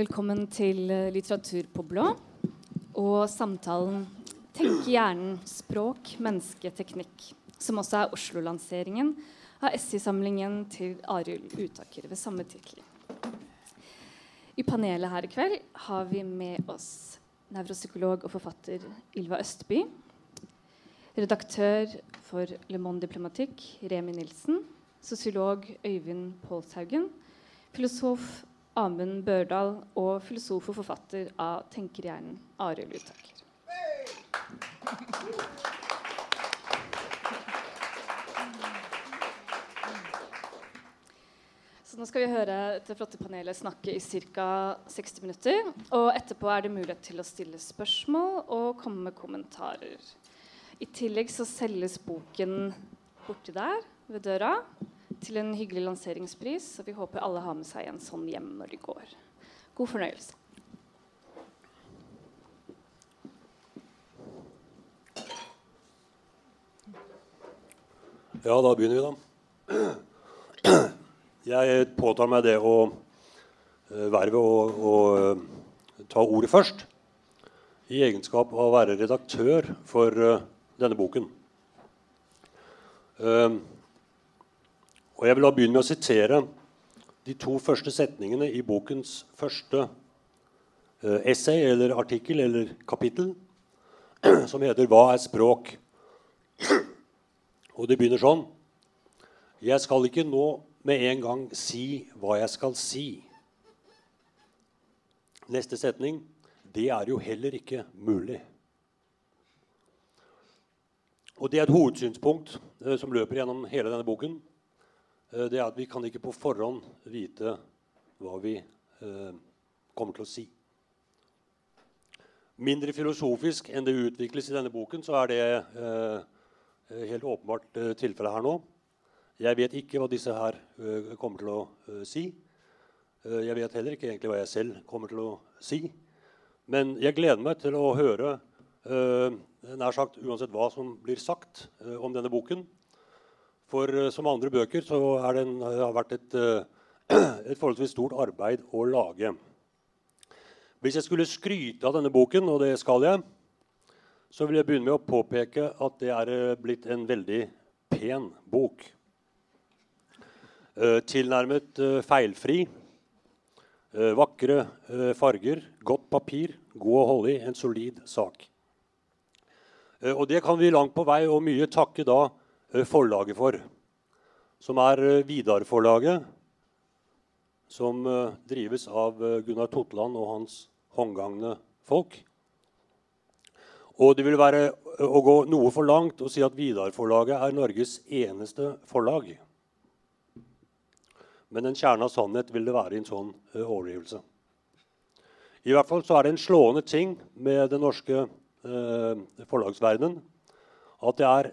Velkommen til eh, Litteratur på blå og samtalen 'Tenke hjernen språk, menneske, teknikk', som også er Oslo-lanseringen av essaysamlingen til Arild Utaker ved samme tittel. I panelet her i kveld har vi med oss nevropsykolog og forfatter Ylva Østby. Redaktør for Le Monde Diplomatique, Remi Nilsen. Sosiolog Øyvind Pålshaugen. Filosof Amund Børdal og filosof og forfatter av Tenkerhjernen, Arild Utaker. Så nå skal vi høre dette flotte panelet snakke i ca. 60 minutter. Og etterpå er det mulighet til å stille spørsmål og komme med kommentarer. I tillegg så selges boken borti der, ved døra, til en hyggelig lanseringspris. Og vi håper alle har med seg en sånn hjem når de går. God fornøyelse. Ja, da begynner vi, da. Jeg påtar meg det å eh, vervet å, å eh, ta ordet først. I egenskap av å være redaktør for uh, denne boken. Og jeg vil da begynne med å sitere de to første setningene i bokens første uh, essay eller artikkel eller kapittel, som heter 'Hva er språk?' Og det begynner sånn. Jeg skal ikke nå med en gang si hva jeg skal si. Neste setning. Det er jo heller ikke mulig. Og Det er et hovedsynspunkt eh, som løper gjennom hele denne boken. Eh, det er at Vi kan ikke på forhånd vite hva vi eh, kommer til å si. Mindre filosofisk enn det utvikles i denne boken, så er det eh, helt åpenbart tilfellet her nå. Jeg vet ikke hva disse her kommer til å si. Jeg vet heller ikke egentlig hva jeg selv kommer til å si. Men jeg gleder meg til å høre nær sagt uansett hva som blir sagt om denne boken. For som andre bøker så har det har vært et, et, forholdsvis stort arbeid å lage. Hvis jeg skulle skryte av denne boken, og det skal jeg, så vil jeg begynne med å påpeke at det er blitt en veldig pen bok. Eh, tilnærmet eh, feilfri. Eh, vakre farger, godt papir, god å holde i, en solid sak. Og det kan vi langt på vei og mye takke da forlaget for, som er Vidar-forlaget, som drives av Gunnar Totland og hans håndgangne folk. Og det vil være å gå noe for langt å si at Vidar-forlaget er Norges eneste forlag. Men en kjerne av sannhet vil det være i en sånn overgivelse. I hvert fall så er det en slående ting med den norske eh, forlagsverdenen at det er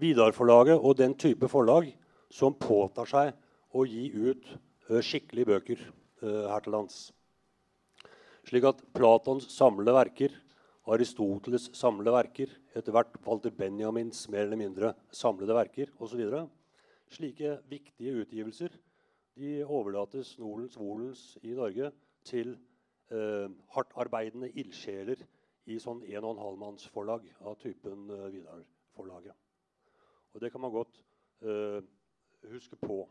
Vidar-forlaget og den type forlag som påtar seg å gi ut uh, skikkelige bøker her til lands. Slik at Platons samlede verker, Aristoteles samlede verker, etter hvert Walter Benjamins mer eller mindre samlede verker osv. Slike viktige utgivelser de overlates nordens volens i Norge til eh, hardtarbeidende ildsjeler i sånn en og en halv manns forlag av typen eh, Vidar-forlaget. Og det kan man godt eh, huske på.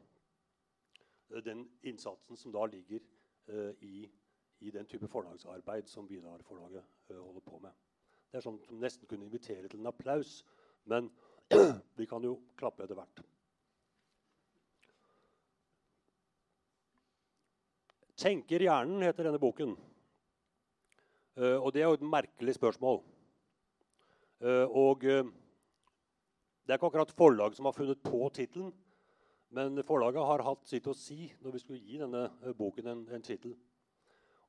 Eh, den innsatsen som da ligger eh, i, i, den type forlagsarbeid som Vidar-forlaget eh, holder på med. Det er sånn som nesten kunne invitere til en applaus, men vi kan jo klappe etter hvert. 'Tenker hjernen' heter denne boken. Uh, og det er jo et merkelig spørsmål. Uh, og uh, det er ikke akkurat forlaget som har funnet på tittelen, men forlaget har hatt sitt å si når vi skulle gi denne boken en, en tittel.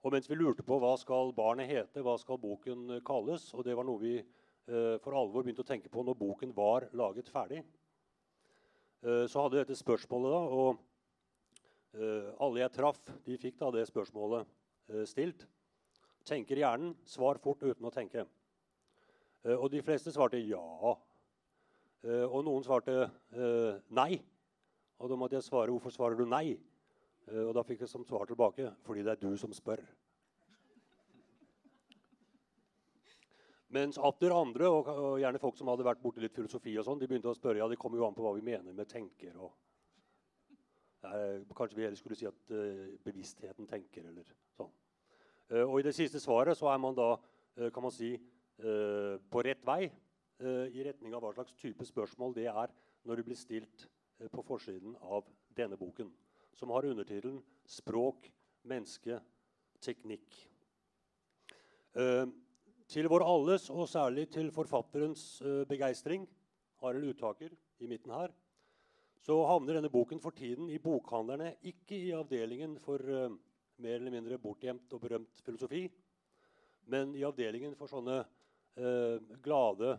Og mens vi lurte på hva skal barnet hete, hva skal boken kalles, og det var noe vi for alvor begynte å tenke på når boken var laget ferdig, så hadde dette spørsmålet da, og eh, alle jeg traff, de fikk da det spørsmålet uh, stilt. Tenker hjernen, svar fort uten å tenke. Og de fleste svarte ja. Og noen svarte nei. Og da måtte jeg svare hvorfor svarer du nei? Eh, og da fikk jeg som svar tilbake fordi det er du som spør. Mens atter andre, og, gjerne folk som hadde vært borti litt filosofi, og sånn, de begynte å spørre ja, det kommer jo an på hva vi mener med tenker. og er, Kanskje vi heller skulle si at uh, bevisstheten tenker, eller sånn. Uh, og i det siste svaret så er man da, uh, kan man si, på rett vei i retning av hva slags type spørsmål det er når det blir stilt på forsiden av denne boken som har undertittelen 'Språk, menneske, teknikk'. Uh, til vår alles, og særlig til forfatterens begeistring, Arild Utaker i midten her, så havner denne boken for tiden i bokhandlerne, ikke i avdelingen for uh, mer eller mindre bortgjemt og berømt filosofi, men i avdelingen for sånne glade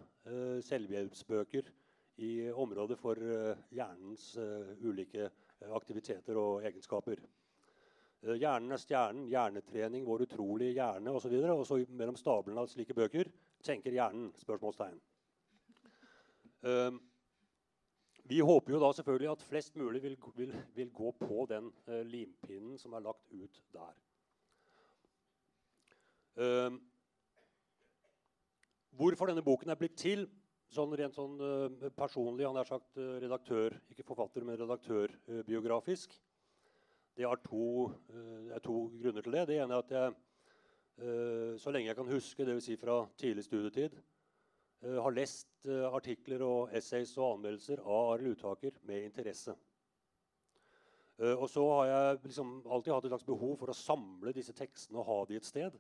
selvhjelpsbøker i området for hjernens ulike Eh, aktiviteter og egenskaper. Eh, hjernen er stjernen, hjernetrening, vår utrolige hjerne osv. Og, så og så mellom stablene av slike bøker tenker hjernen? spørsmålstegn. Vi håper jo da selvfølgelig at flest mulig vil, vil, vil gå på den limpinnen som er lagt ut der. Hvorfor denne boken er blitt til, sånn rent sånn uh, personlig, han er sagt uh, redaktør, ikke forfatter, men redaktørbiografisk. Det er to, uh, er to, grunner til det. Det ene er at jeg, så lenge jeg kan huske, dvs. Si fra tidlig studietid, har lest artikler og essays og anmeldelser av Arild Utaker med interesse. og så har jeg liksom alltid hatt et slags behov for å samle disse tekstene og ha de et sted.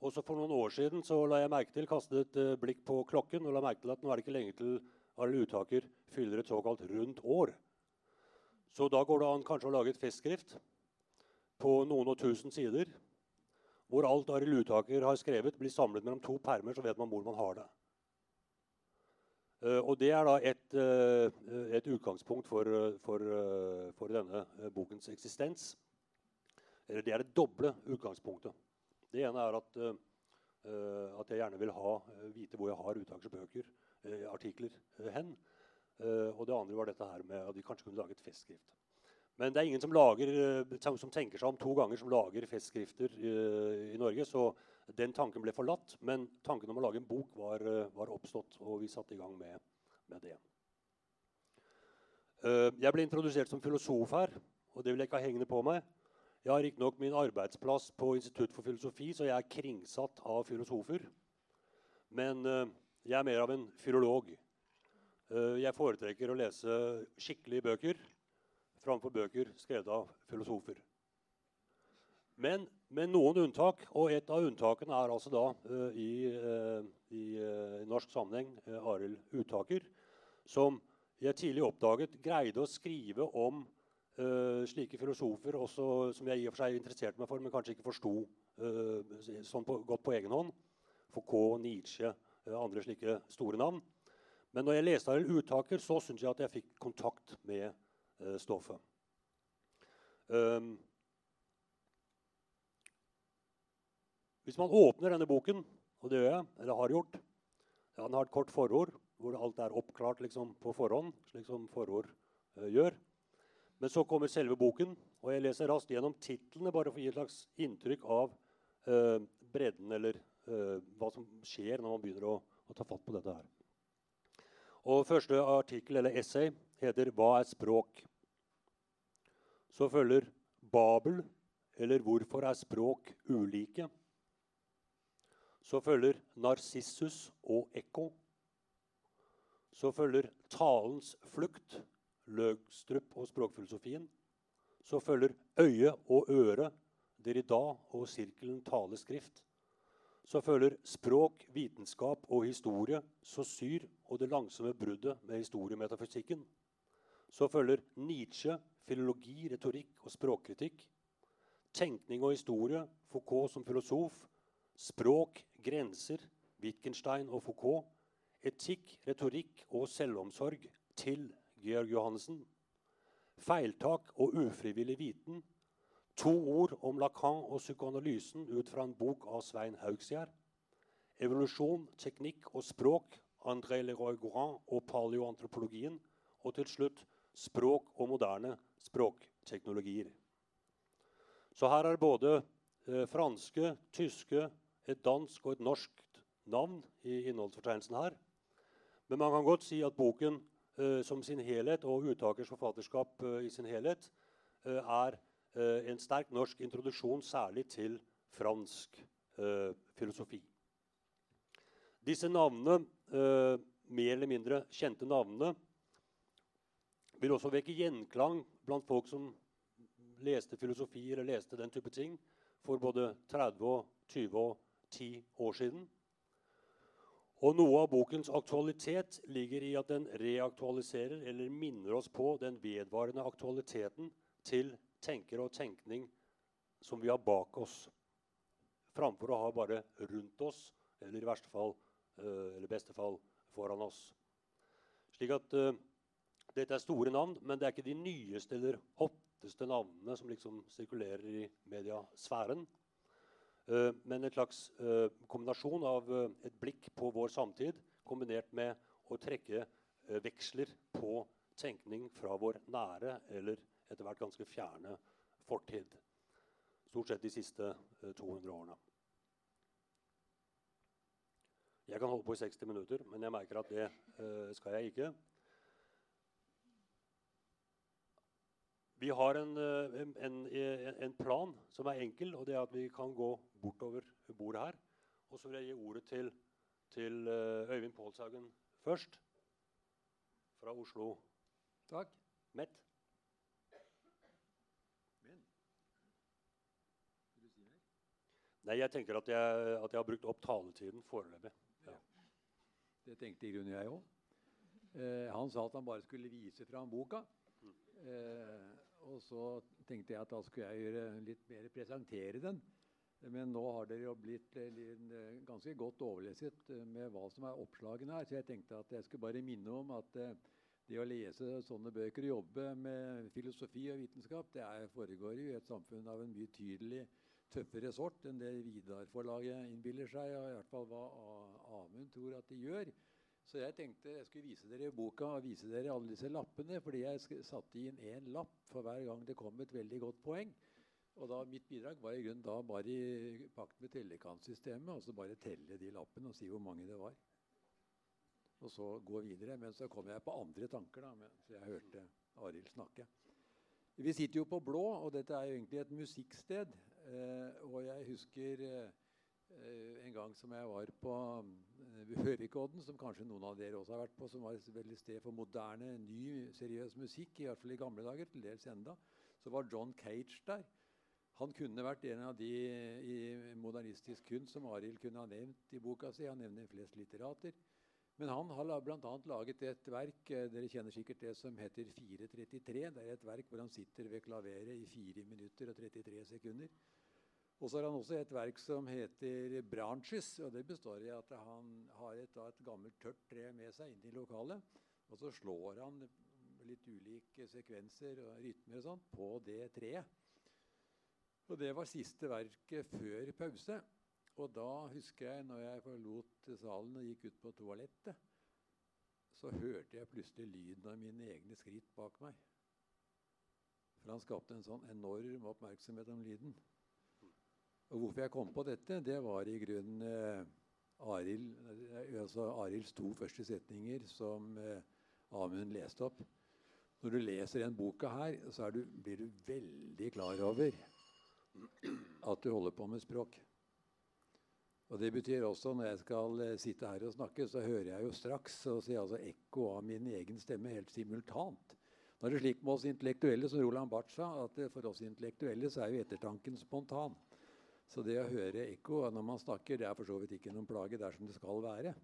Og så For noen år siden så la jeg merke til, kastet et uh, blikk på klokken og la merke til at nå er det ikke lenge til Arild Utaker fyller et såkalt rundt år. Så da går det an kanskje å lage et festskrift på noen og tusen sider, hvor alt Arild Utaker har skrevet, blir samlet mellom to permer, så vet man hvor man har det. Uh, og Det er da et, uh, et utgangspunkt for, for, for denne bokens eksistens. Eller det er det doble utgangspunktet. Det ene er at, uh, at jeg gjerne vil ha, uh, vite hvor jeg har Utaksjers bøker, uh, artikler, hen. og det andre var dette her med at vi kanskje kunne lage et festskrift. Men det er ingen som, lager, som tenker seg om to ganger som lager festskrifter i Norge. Så den tanken ble forlatt. Men tanken om å lage en bok var, var oppstått, og vi satte i gang med, med det. Jeg ble introdusert som filosof her, og det vil jeg ikke ha hengende på meg. Jeg har riktignok min arbeidsplass på Institutt for filosofi, så jeg er kringsatt av filosofer. Men uh, jeg er mer av en filolog. Uh, jeg foretrekker å lese skikkelige bøker framfor bøker skrevet av filosofer. Men med noen unntak, og et av unntakene er altså da uh, i, i norsk sammenheng Arild Utaker, som jeg tidlig oppdaget greide å skrive om Uh, slike filosofer også, som jeg i og for seg interesserte meg for, men kanskje ikke forsto uh, sånn på, godt på egen hånd. Foucault, Nietzsche, uh, andre slike store navn. Men når jeg leste Arild Utaker, så syntes jeg at jeg fikk kontakt med stoffet. Um, hvis man åpner denne boken, og det gjør jeg, eller har gjort ja, Den har et kort forord hvor alt er oppklart liksom, på forhånd, slik som forord gjør. Men så kommer selve boken, og jeg leser raskt gjennom titlene bare for å gi et slags inntrykk av uh, bredden eller uh, hva som skjer når man begynner å, å, ta fatt på dette her. Og Første artikkel eller essay heter 'Hva er språk?' Så følger Babel, eller 'Hvorfor er språk ulike?' Så følger Narsissus og Ekko. Så følger talens flukt, Løgstrup og språkfilosofien. Så følger øye og øre, Derrida og sirkelen taleskrift. Så følger språk, vitenskap og historie, Saussure og det langsomme bruddet med historiemetafysikken. Så følger Nietzsche, filologi, retorikk og språkkritikk. Tenkning og historie, Foucault som filosof. Språk, grenser, Wittgenstein og Foucault. Etikk, retorikk og selvomsorg til Georg Johannessen. Feiltak og ufrivillig viten. To ord om Lacan og psykoanalysen ut fra en bok av Svein Haugsgjerd. Evolusjon, teknikk og språk. André Leroy-Gorin og paleoantropologien. Og til slutt språk og moderne språkteknologier. Så her er både eh, franske, tyske, et dansk og et norsk navn i innholdsfortegnelsen her. Men man kan godt si at boken som sin helhet og uttakers forfatterskap eh, i sin helhet eh, er eh, en sterk norsk introduksjon særlig til fransk eh, filosofi. Disse navnene, mer eller mindre kjente navnene, vil også vekke gjenklang blant folk som leste filosofi eller leste den type ting for både 30, 20 og 10 år siden. Og Noe av bokens aktualitet ligger i at den reaktualiserer eller minner oss på den vedvarende aktualiteten til tenker og tenkning som vi har bak oss, framfor å ha bare rundt oss, eller i verste fall, eh, eller beste fall, foran oss. Slik at uh, dette er store navn, men det er ikke de nyeste eller hotteste navnene som liksom sirkulerer i mediasfæren. Uh, men en slags uh, kombinasjon av et blikk på vår samtid kombinert med å trekke veksler på tenkning fra vår nære eller etter hvert ganske fjerne fortid. Stort sett de siste 200 årene. Jeg kan holde på i 60 minutter, men jeg merker at det skal jeg ikke. Vi har en, eh, en, en, en, plan som er enkel, og det er at vi kan gå bortover bordet her. Og så vil jeg gi ordet til, til uh, Øyvind Pålshaugen først. Fra Oslo Takk. Mett. Nei, jeg tenker at jeg, at jeg har brukt opp taletiden foreløpig. Det tenkte i grunnen jeg òg. Eh, han sa at han bare skulle vise fram boka. Eh, og så tenkte jeg at da skulle jeg gjøre litt mer presentere den. Men nå har dere jo blitt eh, ganske godt overleset eh, med hva som er oppslagene her. Så jeg tenkte at jeg skulle bare minne om at eh, det å lese sånne bøker og jobbe med filosofi og vitenskap, det er, foregår i et samfunn av en mye tydelig tøffere sort enn det Vidar-forlaget innbiller seg, og i hvert fall hva Amund tror at de gjør. Så jeg tenkte jeg skulle vise dere boka og vise dere alle disse lappene, fordi jeg satte inn én lapp for hver gang det kom et veldig godt poeng. Og da, Mitt bidrag var i grunnen da bare i pakt med tellekantsystemet. Altså bare telle de lappene og si hvor mange det var. Og så gå videre. Men så kom jeg på andre tanker da, mens jeg hørte Arild snakke. Vi sitter jo på Blå, og dette er jo egentlig et musikksted. Eh, og jeg husker eh, en gang som jeg var på eh, Høvikodden, som kanskje noen av dere også har vært på, som var et sted for moderne, ny, seriøs musikk, i hvert fall i gamle dager, til dels enda, så var John Cage der. Han kunne vært en av de i modernistisk kunst som Arild kunne ha nevnt i boka si. Han nevner flest litterater. Men han har bl.a. laget et verk dere kjenner sikkert det som heter 433. Det er et verk hvor han sitter ved klaveret i 4 minutter og 33 sekunder. Og så har han også et verk som heter 'Branches'. og Det består i at han har et, et gammelt tørt tre med seg inn i lokalet. Og så slår han litt ulike sekvenser og rytmer og sånt på det treet. Og Det var siste verket før pause. Og da husker jeg, når jeg forlot salen og gikk ut på toalettet, så hørte jeg plutselig lyden av mine egne skritt bak meg. For han skapte en sånn enorm oppmerksomhet om lyden. Og hvorfor jeg kom på dette, det var i grunnen eh, Arild, eh, altså Arilds to første setninger som eh, Amund leste opp. Når du leser den boka her, så du, blir du veldig klar over at du holder på med språk. Og Det betyr også når jeg skal eh, sitte her og snakke, så hører jeg jo straks og ser altså ekko av min egen stemme helt simultant. Nå er det slik med oss intellektuelle som Roland Barth sa, at for oss intellektuelle så er jo ettertanken spontan. Så det å høre ekko når man snakker, det er for så vidt ikke noen plage dersom det skal være.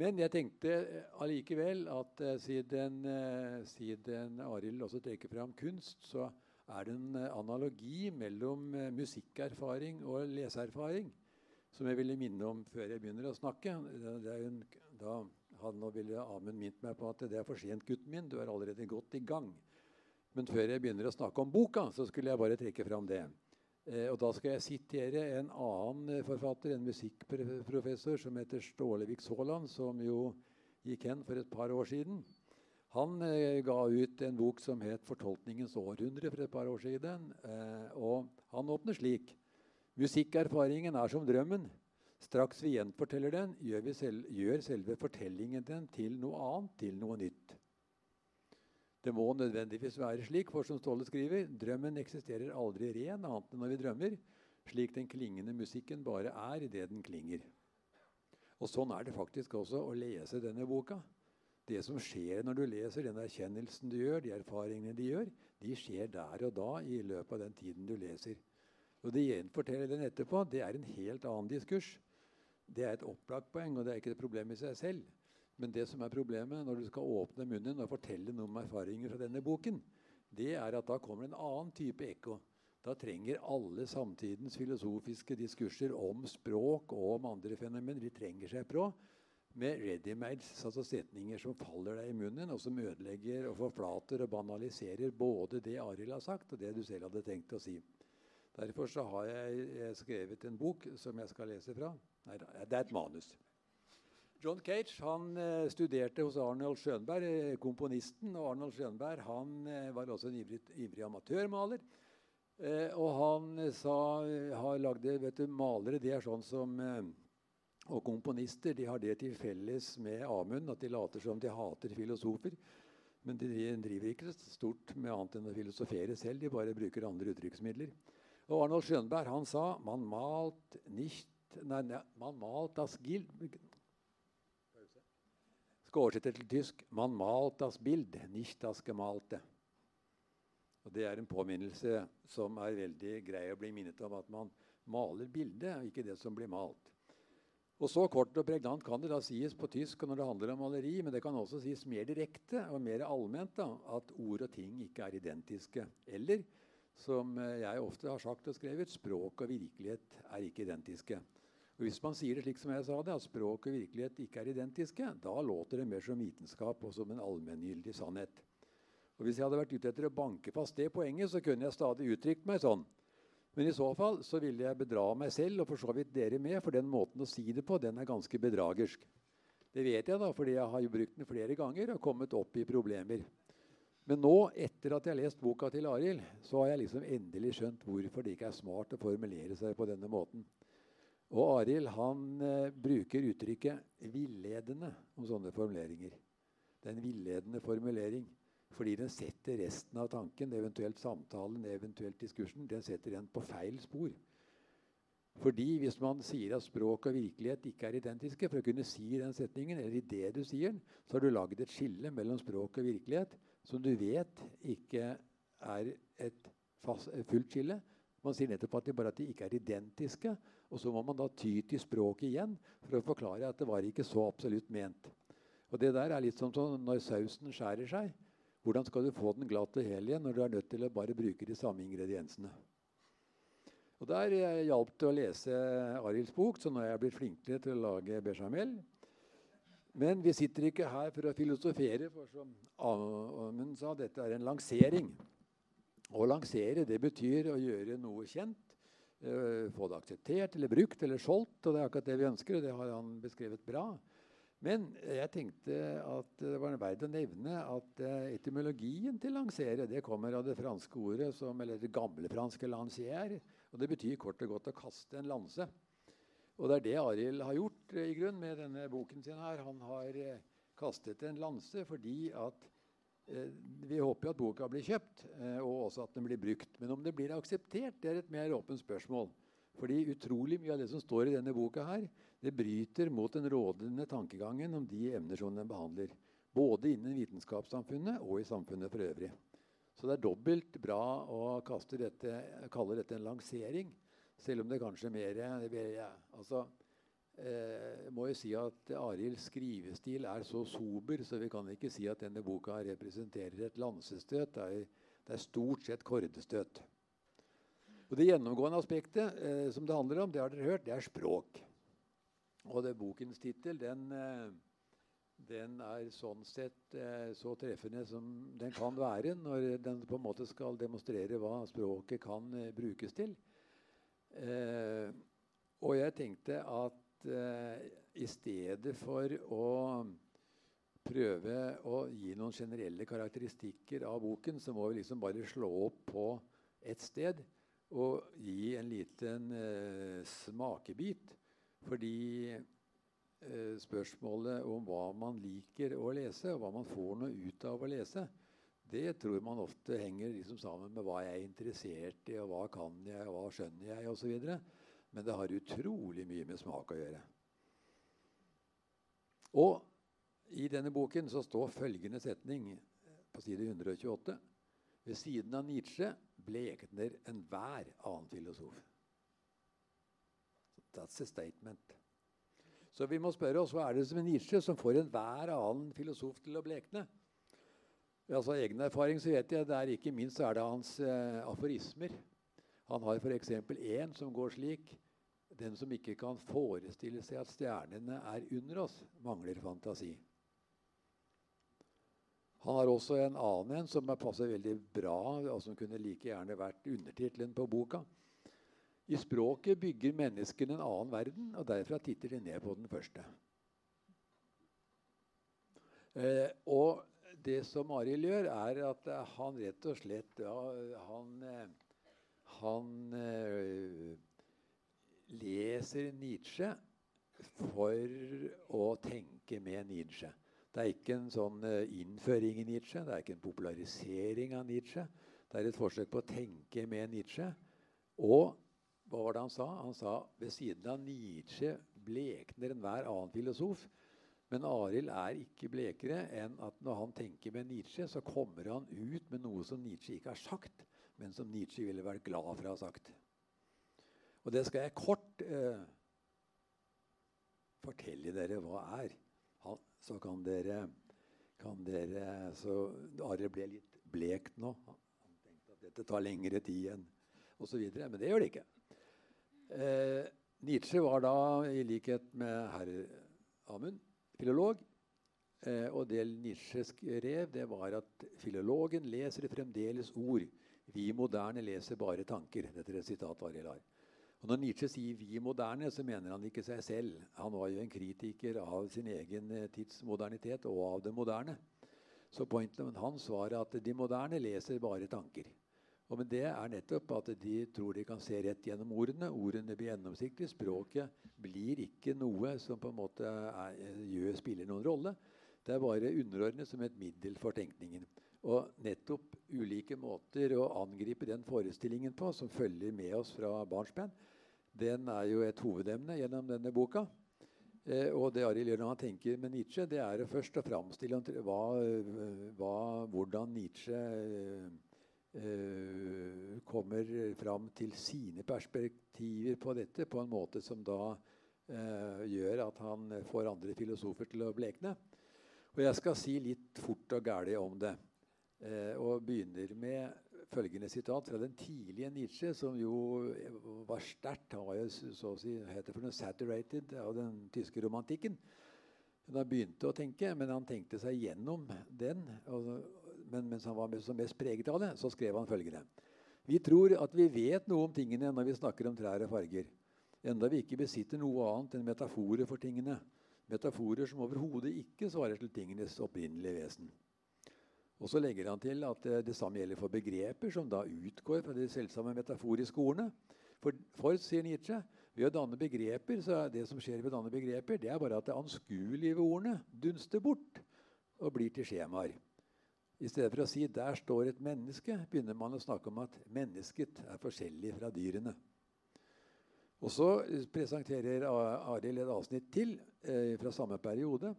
Men jeg tenkte eh, allikevel at uh, siden, uh, siden Arild også trekker fram kunst, så er det en analogi mellom musikkerfaring og leseerfaring som jeg ville minne om før jeg begynner å snakke. En, da hadde nå ville Amund minnet meg på at det er for sent, gutten min. Du er allerede godt i gang. Men før jeg begynner å snakke om boka, så skulle jeg bare trekke fram det. Eh, og Da skal jeg sitere en annen eh, forfatter, en musikkprofessor som heter Stålevik Saaland, som jo gikk hen for et par år siden. Han eh, ga ut en bok som het 'Fortolkningens århundre' for et par år siden. Og han åpner slik. Musikkerfaringen er som drømmen. Straks vi gjenforteller den, gjør, selv, gjør selve fortellingen den til noe annet, til noe nytt. Det må nødvendigvis være slik, for som Ståle skriver, drømmen eksisterer aldri ren annet enn når vi drømmer, slik den klingende musikken bare er idet den klinger. Og Sånn er det faktisk også å lese denne boka. Det som skjer når du leser, den erkjennelsen du gjør, de erfaringene de gjør, de skjer der og da i løpet av den tiden du leser. Og det gjenforteller den etterpå, det er en helt annen diskurs. Det er et opplagt poeng, og det er ikke et problem i seg selv. Men det som er problemet når du skal åpne munnen og fortelle noe om erfaringer fra denne boken, det er at da kommer en annen type ekko. Da trenger alle samtidens filosofiske diskurser om språk og om andre fenomener de trenger seg på med ready-mades, altså setninger som faller deg i munnen, og som ødelegger og forflater og banaliserer både det Arild har sagt, og det du selv hadde tenkt å si. Derfor har jeg skrevet en bok som jeg skal lese fra. Nei, det er et manus. John Cage han eh, studerte hos Arnold Schönberg, eh, komponisten. og Arnold Schönberg han eh, var også en ivrig, ivrig amatørmaler. Eh, og han sa, har lagd vet du, Malere det er sånn som Og komponister de har det til felles med Amund at de later som de hater filosofer. Men de driver ikke stort med annet enn å filosofere selv. De bare bruker andre uttrykksmidler. Og Arnold Schönberg han sa man malt nicht, nei, nei, man malt das Gild skal oversette til tysk 'Man malt das Bild, nicht das gemalte'. Og Det er en påminnelse som er veldig grei å bli minnet om at man maler bildet, og ikke det som blir malt. Og Så kort og pregnant kan det da sies på tysk når det handler om maleri, men det kan også sies mer direkte og mer allment da, at ord og ting ikke er identiske. Eller, som jeg ofte har sagt og skrevet, språk og virkelighet er ikke identiske. Og Hvis man sier det slik som jeg sa det, at språk og virkelighet ikke er identiske, da låter det mer som vitenskap og som en allmenngyldig sannhet. Og Hvis jeg hadde vært ute etter å banke fast det poenget, så kunne jeg stadig uttrykt meg sånn. Men i så fall så ville jeg bedra meg selv og for så vidt dere med, for den måten å si det på, den er ganske bedragersk. Det vet jeg da, fordi jeg har jo brukt den flere ganger og kommet opp i problemer. Men nå, etter at jeg har lest boka til Arild, så har jeg liksom endelig skjønt hvorfor det ikke er smart å formulere seg på denne måten. Og Arild han eh, bruker uttrykket 'villedende' om sånne formuleringer. Det er en villedende formulering fordi den setter resten av tanken, eventuelt samtalen, eventuelt diskursen, den setter den på feil spor. Fordi hvis man sier at språk og virkelighet ikke er identiske, for å kunne si den setningen, eller i det du sier den, så har du lagd et skille mellom språk og virkelighet som du vet ikke er et fullt skille. Man sier nettopp at de bare at de ikke er identiske, og så må man da ty til språket igjen for å forklare at det var ikke så absolutt ment. Og Det der er litt som når sausen skjærer seg. Hvordan skal du få den glatt og hel igjen når du er nødt til å bare bruke de samme ingrediensene? Og Der eh, hjalp det å lese Arilds bok, så nå er jeg blitt flinkere til å lage bechamel. Men vi sitter ikke her for å filosofere, for som Amund sa, dette er en lansering. Å lansere det betyr å gjøre noe kjent. Eh, få det akseptert eller brukt eller solgt. Og det er akkurat det vi ønsker, og det har han beskrevet bra. Men jeg tenkte at det var verdt å nevne at uh, etymologien til lansere det kommer av det franske ordet som, eller det gamle franske 'lancier'. og Det betyr kort og godt å kaste en lanse. Og det er det Arild har gjort uh, i grunn med denne boken sin. her. Han har kastet en lanse fordi at Eh, vi håper jo at boka blir kjøpt, eh, og også at den blir brukt. Men om det blir akseptert, det er et mer åpent spørsmål. Fordi utrolig mye av det som står i denne boka, her, det bryter mot den rådende tankegangen om de emner som den behandler. Både innen vitenskapssamfunnet og i samfunnet for øvrig. Så det er dobbelt bra å dette, kalle dette en lansering, selv om det kanskje mer altså, eh, må jo si at Arilds skrivestil er så sober, så vi kan ikke si at denne boka representerer et lansestøt. Det er, det er stort sett kordestøt. Og Det gjennomgående aspektet eh, som det handler om, det har dere hørt, det er språk. Og det Bokens tittel den, eh, den, er sånn sett eh, så treffende som den kan være når den på en måte skal demonstrere hva språket kan eh, brukes til. Eh, og jeg tenkte at uh, i stedet for å prøve å gi noen generelle karakteristikker av boken, så må vi liksom bare slå opp på ett sted og gi en liten eh, smakebit. Fordi eh, spørsmålet om hva man liker å lese, og hva man får noe ut av å lese, det tror man ofte henger liksom sammen med hva jeg er interessert i, og hva kan jeg, og hva skjønner jeg, osv. Men det har utrolig mye med smak å gjøre. Og i denne boken så står følgende setning på side 128. Ved siden av Nietzsche blekner enhver annen filosof. That's a statement. Så vi må spørre oss hva er det som er Nietzsche som får enhver annen filosof til å blekne? Altså egen erfaring så vet jeg det er ikke minst er det hans eh, aforismer. Han har f.eks. én som går slik Den som ikke kan forestille seg at stjernene er under oss, mangler fantasi. Han har også en annen en som passer veldig bra, og som kunne like gjerne vært undertittelen på boka. I språket bygger menneskene en annen verden, og derfra titter de ned på den første. Eh, og det som Arild gjør, er at han rett og slett ja, han, han uh, leser Nietzsche for å tenke med Nietzsche. Det er ikke en sånn uh, innføring i Nietzsche, det er ikke en popularisering av Nietzsche. Det er et forsøk på å tenke med Nietzsche. Og hva var det han sa? Han sa ved siden av Nietzsche blekner enhver annen filosof. Men Arild er ikke blekere enn at når han tenker med Nietzsche, så kommer han ut med noe som Nietzsche ikke har sagt, men som Nietzsche ville vært glad for å ha sagt. Og det skal jeg kort eh, fortelle dere hva er. Ha, så kan dere, kan dere Så Are ble litt blekt nå. Han tenkte at dette tar lengre tid enn osv. Men det gjør det ikke. Eh, Nietzsche var da, i likhet med herr Amund, filolog. Eh, og det Nietzsche skrev, det var at filologen leser fremdeles ord. Vi moderne leser bare tanker. Dette er et sitat Arild har. Og når Nietzsche sier 'vi moderne', så mener han ikke seg selv. Han var jo en kritiker av sin egen eh, tids modernitet og av det moderne. Så pointen hans var at de moderne leser bare tanker. Og med det er nettopp at de tror de kan se rett gjennom ordene. Ordene blir gjennomsiktige. Språket blir ikke noe som på en måte er, gjør, spiller noen rolle. Det er bare underordnet som et middel for tenkningen. Og nettopp ulike måter å angripe den forestillingen på, som følger med oss fra barnsben, den er jo et hovedemne gjennom denne boka. Eh, og det Arild gjør når han tenker med Nietzsche, det er først å framstille hva, hva, hvordan Nietzsche eh, Eh, kommer fram til sine perspektiver på dette på en måte som da eh, gjør at han får andre filosofer til å blekne. Og jeg skal si litt fort og gæli om det. Uh, og begynner med følgende sitat fra den tidlige Nietzsche, som jo var sterkt. Han var jo så å si heter for noe saturated av den tyske romantikken. Han begynte å tenke, men han tenkte seg gjennom den. og men mens han var som mest preget av det, så skrev han følgende. Vi tror at vi vet noe om tingene når vi snakker om trær og farger. Enda vi ikke besitter noe annet enn metaforer for tingene. Metaforer som overhodet ikke svarer til tingenes opprinnelige vesen. Og så legger han til at det, det samme gjelder for begreper som da utgår fra de selvsamme metaforiske ordene. For, for, sier Nietzsche, ved å danne begreper, så er det som skjer ved å danne begreper, det er bare at det anskuelige ved ordene dunster bort og blir til skjemaer. I stedet for å si 'der står et menneske', begynner man å snakke om at mennesket er forskjellig fra dyrene. Og Så presenterer Arild et avsnitt til eh, fra samme periode.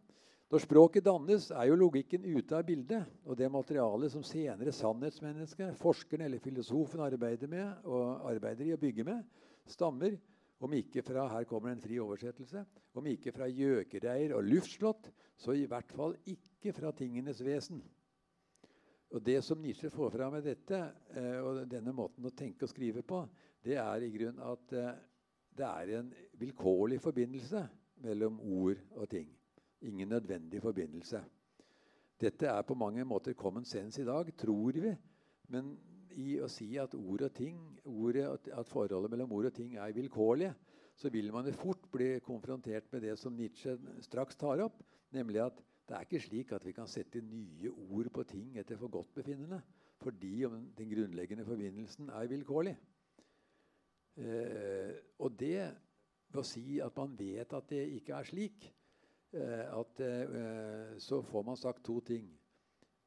Når språket dannes, er jo logikken ute av bildet. Og det materialet som senere sannhetsmennesket, forskeren eller filosofen arbeider med, og arbeider i å bygge med, stammer, om ikke fra her kommer en fri oversettelse, om ikke fra gjøkereir og luftslott, så i hvert fall ikke fra tingenes vesen. Og Det som Nietzsche får fram med dette, eh, og denne måten å tenke og skrive på, det er i grunn at eh, det er en vilkårlig forbindelse mellom ord og ting. Ingen nødvendig forbindelse. Dette er på mange måter common sense i dag, tror vi. Men i å si at ord og ting, ordet, at forholdet mellom ord og ting er vilkårlige, så vil man fort bli konfrontert med det som Nietzsche straks tar opp, nemlig at Det er ikke slik at vi kan sette nye ord på ting etter forgodtbefinnende fordi om den grunnleggende forbindelsen er vilkårlig. Eh, og det å si at man vet at det ikke er slik, at, eh, så får man sagt to ting.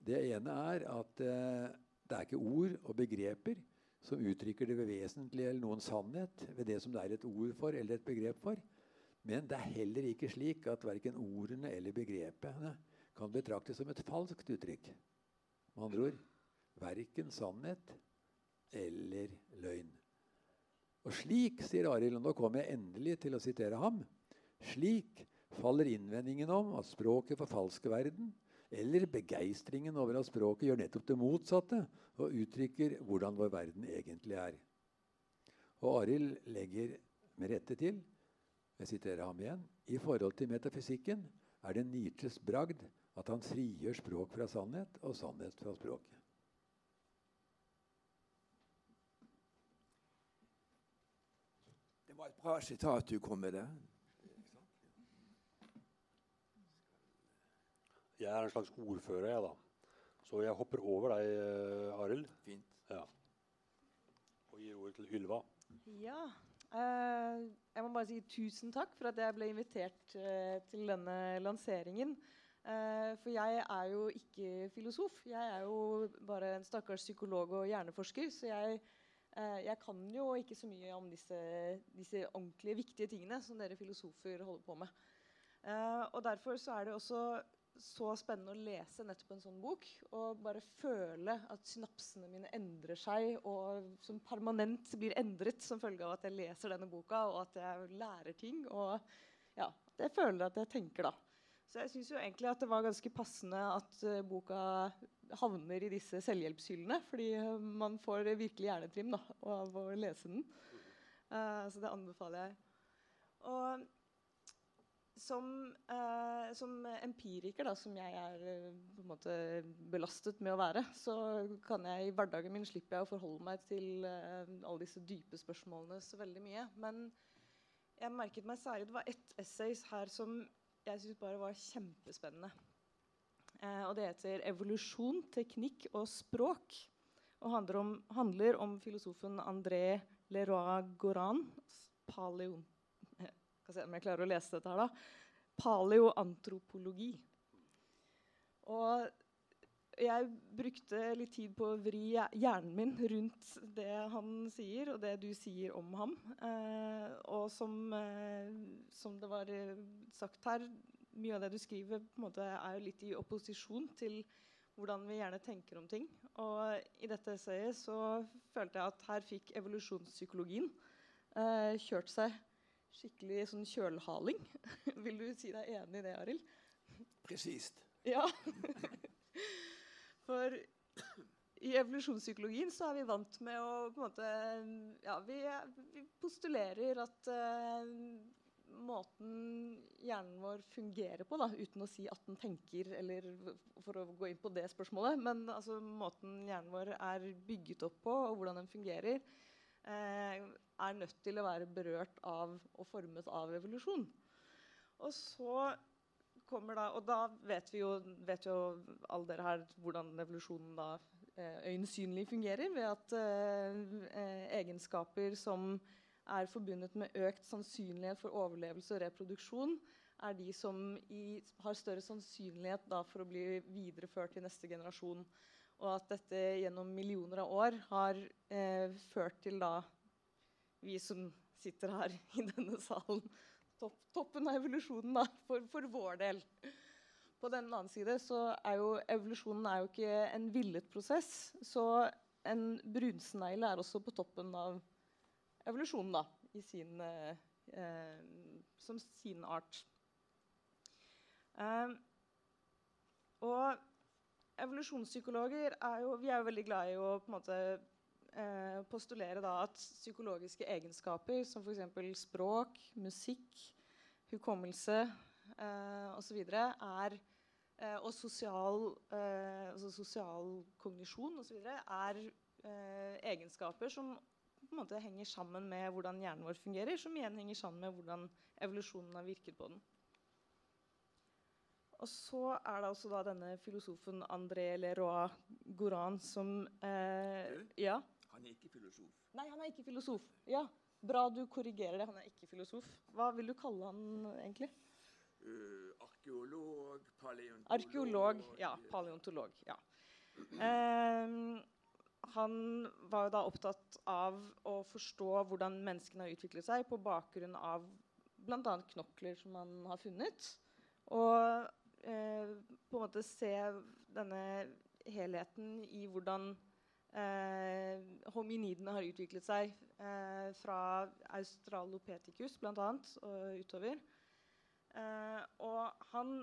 Det ene er at eh, det er ikke ord og begreper som uttrykker det vesentlige eller noen sannhet ved det som det er et ord for eller et begrep for. Men det er heller ikke slik at verken ordene eller begrepene kan betraktes som et falskt uttrykk. Med andre ord verken sannhet eller løgn. Og slik, sier Arild, og nå kommer jeg endelig til å sitere ham, slik faller innvendingen om at språket forfalsker verden, eller begeistringen over at språket gjør nettopp det motsatte og uttrykker hvordan vår verden egentlig er. Og Arild legger med rette til jeg siterer ham igjen, I forhold til metafysikken er det Nietzsches bragd at han frigjør språk fra sannhet og sannhet fra språket. Det var et bra sitat du kom med der. Jeg er en slags ordfører, jeg, da. Så jeg hopper over deg, eh, Arild. Fint. Ja. Og gir ordet til Ylva. Ja. Uh, jeg må bare si tusen takk for at jeg ble invitert uh, til denne lanseringen. Uh, for jeg er jo ikke filosof. Jeg er jo bare en stakkars psykolog og hjerneforsker. Så jeg, eh, jeg kan jo ikke så mye om disse, disse ordentlige viktige tingene som dere filosofer holder på med. Eh, og derfor så er det også så spennende å lese nettopp en sånn bok og bare føle at synapsene mine endrer seg og som permanent blir endret som følge av at jeg leser denne boka og at jeg lærer ting. Og ja, jeg føler at jeg tenker, da. Så jeg syns egentlig at det var ganske passende at uh, boka havner i disse selvhjelpshyllene. Fordi uh, man får virkelig hjernetrim da, av å lese den. Uh, så det anbefaler jeg. Og som, eh, som, empiriker, da, som jeg er eh, på en måte belastet med å være, så kan jeg i hverdagen min slippe jeg å forholde meg til eh, alle disse dype spørsmålene så veldig mye. Men jeg merket meg særlig det var ett essay her som jeg syntes bare var kjempespennende. Eh, og det heter 'Evolusjon, teknikk og språk'. Og handler om, handler om filosofen André Leroy-Goran. Paleon skal se om jeg klarer å lese dette her, da. Paleoantropologi. Og jeg brukte litt tid på å vri hjernen min rundt det han sier, og det du sier om ham. Eh, og som, eh, som, det var sagt her, mye av det du skriver, måte er litt i opposisjon til hvordan vi gjerne tenker om ting. Og i dette essayet så følte jeg at her fikk evolusjonspsykologien eh, kjørt seg skikkelig sånn kjølhaling. Vil du si deg enig i det, Arild? Presist. Ja. For i evolusjonspsykologien så er vi vant med å på en måte, ja, vi, vi postulerer at uh, måten hjernen vår fungerer på, da, uten å si at den tenker, eller for å gå inn på det spørsmålet, men altså, måten hjernen vår er bygget opp på, og hvordan den fungerer, eh, er nødt til å være berørt av og formet av evolusjon. Og så kommer da, og da vet vi jo, vet jo alle dere her hvordan evolusjonen da eh, øyensynlig fungerer. Ved at eh, egenskaper som er forbundet med økt sannsynlighet for overlevelse og reproduksjon, er de som i, har større sannsynlighet for å bli videreført til neste generasjon. Og at dette gjennom millioner av år har eh, ført til da vi som sitter her i denne salen. Topp, toppen av evolusjonen da, for, for, vår del. På den annen side så er jo evolusjonen er jo ikke en villet prosess. Så en brunsnegle er også på toppen av evolusjonen da, sin, eh, som sin art. Um, og evolusjonspsykologer er jo, vi er jo veldig glad i å på en måte eh, postulere da at psykologiske egenskaper som f.eks. språk, musikk, hukommelse eh, osv. er eh, og sosial, eh, altså sosial kognisjon osv. er eh, egenskaper som på en måte henger sammen med hvordan hjernen vår fungerer, som igjen henger sammen med hvordan evolusjonen har virket på den. og så er det da denne filosofen André Leroy Goran som eh, Ja. Han er ikke filosof. Nei, han er ikke filosof. Ja, Bra du korrigerer det. Han er ikke filosof. Hva vil du kalle han egentlig? Uh, arkeolog, paleontolog Arkeolog. Ja, paleontolog. Ja. Ehm, han var jo da opptatt av å forstå hvordan menneskene har utviklet seg på bakgrunn av bl.a. knokler som man har funnet. Og eh, på en måte se denne helheten i hvordan hominidene har utviklet seg eh, fra australopithecus bl.a. og utover. Eh, og han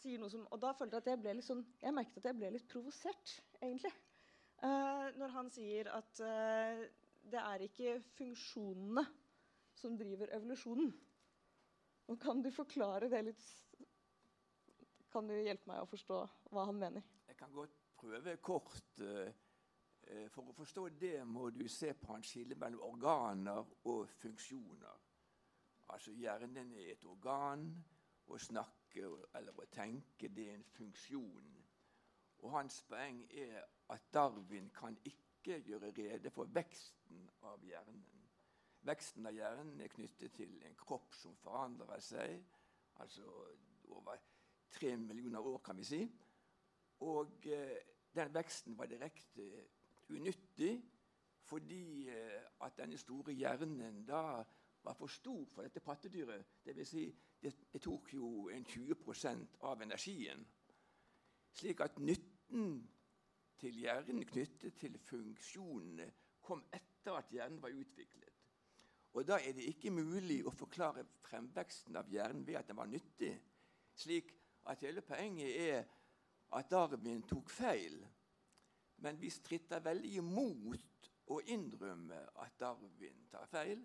sier noe som Og da følte jeg at jeg ble litt sånn Jeg merket at jeg ble litt provosert, egentlig. Eh, når han sier at eh, det er ikke funksjonene som driver evolusjonen. Og kan du forklare det litt Kan du hjelpe meg å forstå hva han mener? Jeg kan godt prøve kort. eh, eh, For å forstå det må du se på hans skille mellom organer og funksjoner. Altså hjernen er et organ. Å snakke eller å tenke det er en funksjon. Og hans poeng er at Darwin kan ikke gjøre rede for veksten av hjernen. Veksten av hjernen er knyttet til en kropp som forandrer seg, altså over tre millioner år, kan vi si. Og eh, den veksten var direkte unyttig fordi eh, at denne store hjernen da var for stor for dette pattedyret. Dvs. Si, det, det tok jo en 20% av energien. Slik at nytten til hjernen knyttet til funksjonene kom etter at hjernen var utviklet. Og da er det ikke mulig å forklare fremveksten av hjernen ved at den var nyttig. Slik at hele poenget er at Darwin tok feil. Men vi stritter veldig imot å innrømme at Darwin tar feil.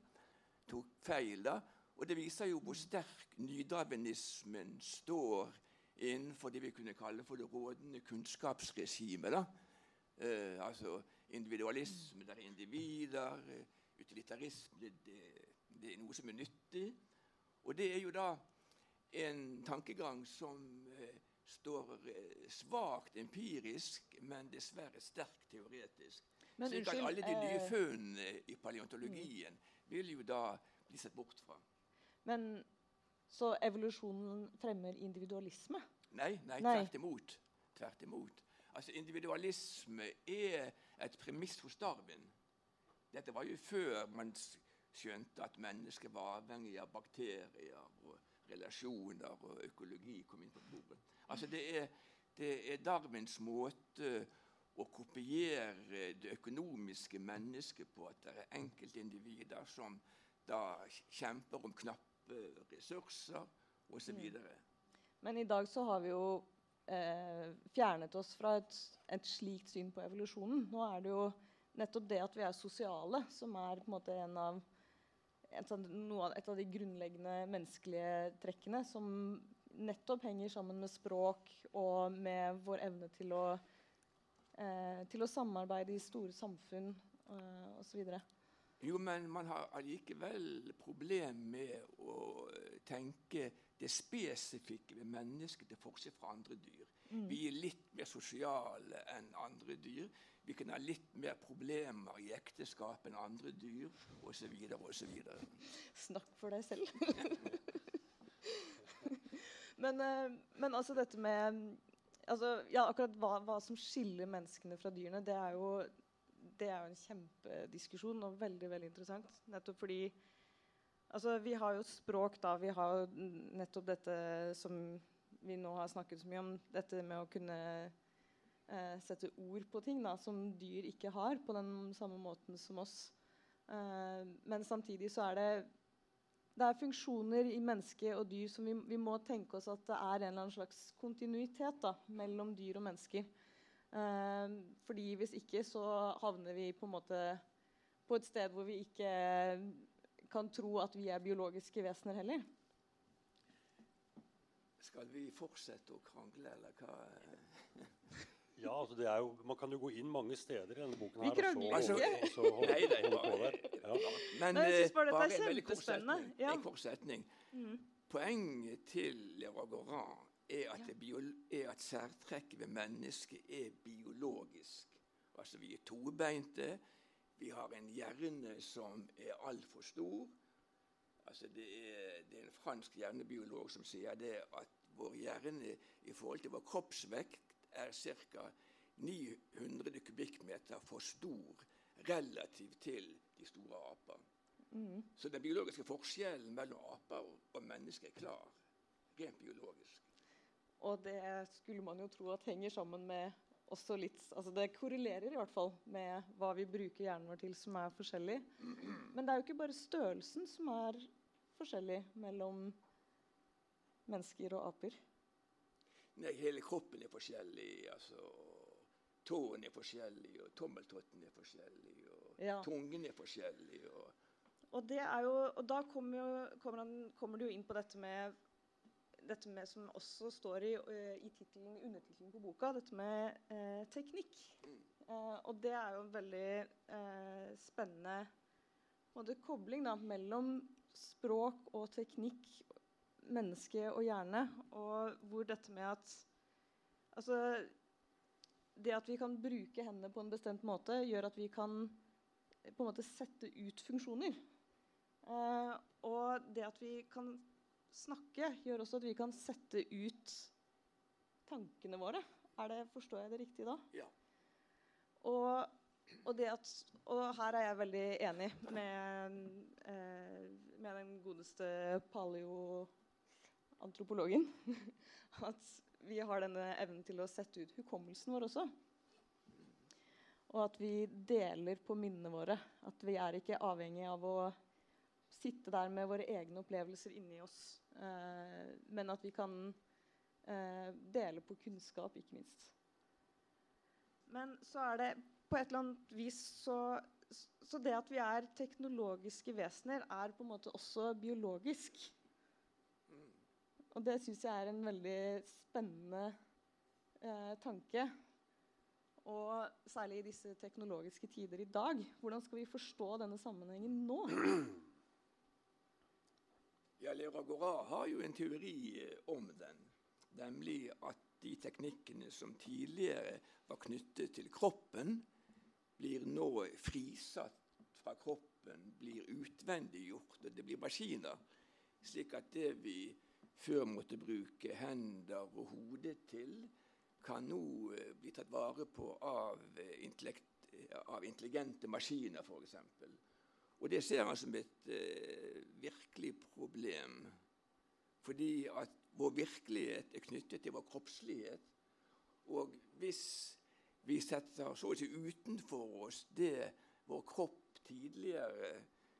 Tok feil da, Og det viser jo hvor sterk nydarwinismen står innenfor det vi kunne kalle for det rådende kunnskapsregimet. Eh, altså individualisme, der er individer. eh, Utilitarisme, det, det er noe som er nyttig. Og det er jo da en tankegang som eh, står eh, svakt empirisk, men dessverre sterkt teoretisk. Men Slik at alle de nye eh, funnene i paleontologien vil jo da bli sett bort fra. Men så evolusjonen fremmer individualisme? Nei, nei, Nei. tvert imot. Tvert imot. Altså, individualisme er et premiss hos Darwin. Dette var jo før man skjønte at mennesket var avhengig av bakterier og relasjoner og økologi kom inn på bordet. Altså, det er, det er Darwins måte å kopiere det økonomiske mennesket på. At det er enkeltindivider som da kjemper om knappe ressurser osv. Men i dag så har vi jo eh, fjernet oss fra et, et slikt syn på evolusjonen. Nå er det jo nettopp det at vi er sosiale, som er på en måte en av, et av, et av de grunnleggende menneskelige trekkene som nettopp henger sammen med språk og med vår evne til å, eh, til å samarbeide i store samfunn eh, osv. Jo, men man har allikevel problem med å eh, tenke det spesifikke ved mennesket til forskjell fra andre dyr. Vi er litt mer sosiale enn andre dyr. Vi kan ha litt mer problemer i ekteskap enn andre dyr, osv. osv. Snakk for deg selv. men, eh, men altså dette med altså, ja, Akkurat hva, hva som skiller menneskene fra dyrene, det er jo, det er jo en kjempediskusjon og veldig veldig interessant. Nettopp fordi altså, Vi har jo språk, da. Vi har jo nettopp dette som vi nå har snakket så mye om. Dette med å kunne eh, sette ord på ting da, som dyr ikke har på den samme måten som oss. Eh, men samtidig så er det det er funksjoner i menneske og dyr som vi, vi må tenke oss at det er en eller annen slags kontinuitet da, mellom dyr og mennesker. Eh, fordi hvis ikke så havner vi på en måte på et sted hvor vi ikke kan tro at vi er biologiske vesener heller. Skal vi fortsette å krangle, eller hva? Ja, altså det er jo, Man kan jo gå inn mange steder i denne boken. Vi krangler ikke. så holde, Nei, nei, bare-. Ja. Men Nei, jeg synes bare er en veldig kort setning. Ja. En kort setning. Poenget til Leroy Goran er at, er at særtrekket ved mennesket er biologisk. Altså vi er tobeinte. Vi har en hjerne som er altfor stor. Altså det, er, det er en fransk hjernebiolog som sier det at vår hjerne i forhold til vår kroppsvekt er ca. 900 kubikkmeter for stor relativt til de store aper. Mm. Så den biologiske forskjellen mellom aper og, og mennesker er klar. Rent biologisk. Og det skulle man jo tro at henger sammen med også litt altså Det korrelerer i hvert fall med hva vi bruker hjernen vår til, som er forskjellig. Men det er jo ikke bare størrelsen som er forskjellig mellom mennesker og aper. Nei, hele kroppen er forskjellig. altså Tåen er forskjellig, og tommeltotten er forskjellig, og ja. tungen er forskjellig. og og, jo, og da kommer, jo, kommer, han, kommer, du inn på dette med, dette med som også står i, uh, i titlen, undertittelen på boka, dette med eh, teknikk. Uh, og det er jo en veldig spennende både kobling da, mellom språk og teknikk, menneske og hjerne, og hvor dette med at Altså Det at vi kan bruke hendene på en bestemt måte, gjør at vi kan på en måte sette ut funksjoner. Eh, og det at vi kan snakke, gjør også at vi kan sette ut tankene våre. Er det, Forstår jeg det riktig da? Ja. Og, og, at, og her er jeg veldig enig med, eh, med den godeste paleoantropologen. at vi har denne evnen til å sette ut hukommelsen vår også. Og at vi deler på minnene våre. At vi er ikke avhengig av å sitte der med våre egne opplevelser inni oss. Eh, men at vi kan eh, dele på kunnskap, ikke minst. Men så er det på et eller annet vis så, så det at vi er teknologiske vesener, er på en måte også biologisk. Og det syns jeg er en veldig spennende eh, tanke. Og særlig i disse teknologiske tider i dag. Hvordan skal vi forstå denne sammenhengen nå? Ja, Lera Gora har jo en teori eh, om den. Nemlig at de teknikkene som tidligere var knyttet til kroppen, blir nå frisatt fra kroppen, blir utvendiggjort, og det blir maskiner. Slik at det vi før måtte bruke hender og hode til, kan nå eh, bli tatt vare på av, intellekt, av intelligente maskiner, f.eks. Og det ser han som et eh, virkelig problem. Fordi at vår virkelighet er knyttet til vår kroppslighet. Og hvis vi setter så å si utenfor oss det vår kropp tidligere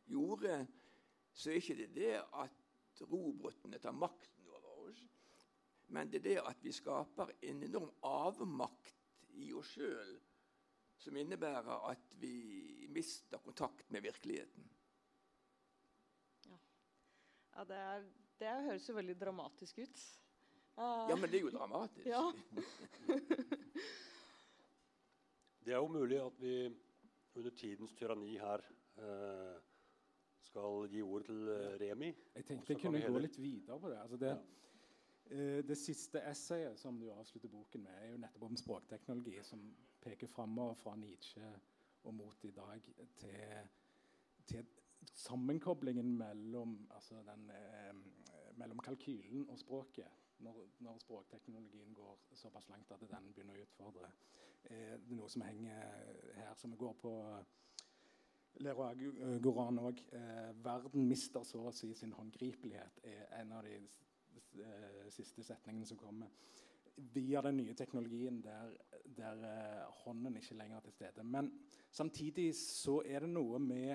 gjorde, så er ikke det det at robotene tar makten over oss, men det er det at vi skaper en enorm avmakt i oss sjøl som innebærer at vi mister kontakt med virkeligheten. Ja, ja det, er, det, høres jo veldig dramatisk ut. Uh, ja, men det er jo dramatisk. Ja. det er jo mulig at vi under tidens tyranni her uh, skal gi ordet til uh, Remi. Jeg tenkte jeg kunne gå litt videre på det. Altså det ja. Eh, det siste essayet som du avslutter boken med, er jo nettopp om språkteknologi, som peker framover fra Nietzsche og mot i dag til, til sammenkoblingen mellom, altså den, eh, mellom, kalkylen og språket. Når, når, språkteknologien går såpass langt at den begynner å utfordre. Eh, det er noe som henger her, som går på Leroy Goran òg. Eh, verden mister så å si sin håndgripelighet. er en av de Eh, siste setningene som kommer. Via den nye teknologien der, der uh, hånden ikke lenger er til stede. Men samtidig så er det noe med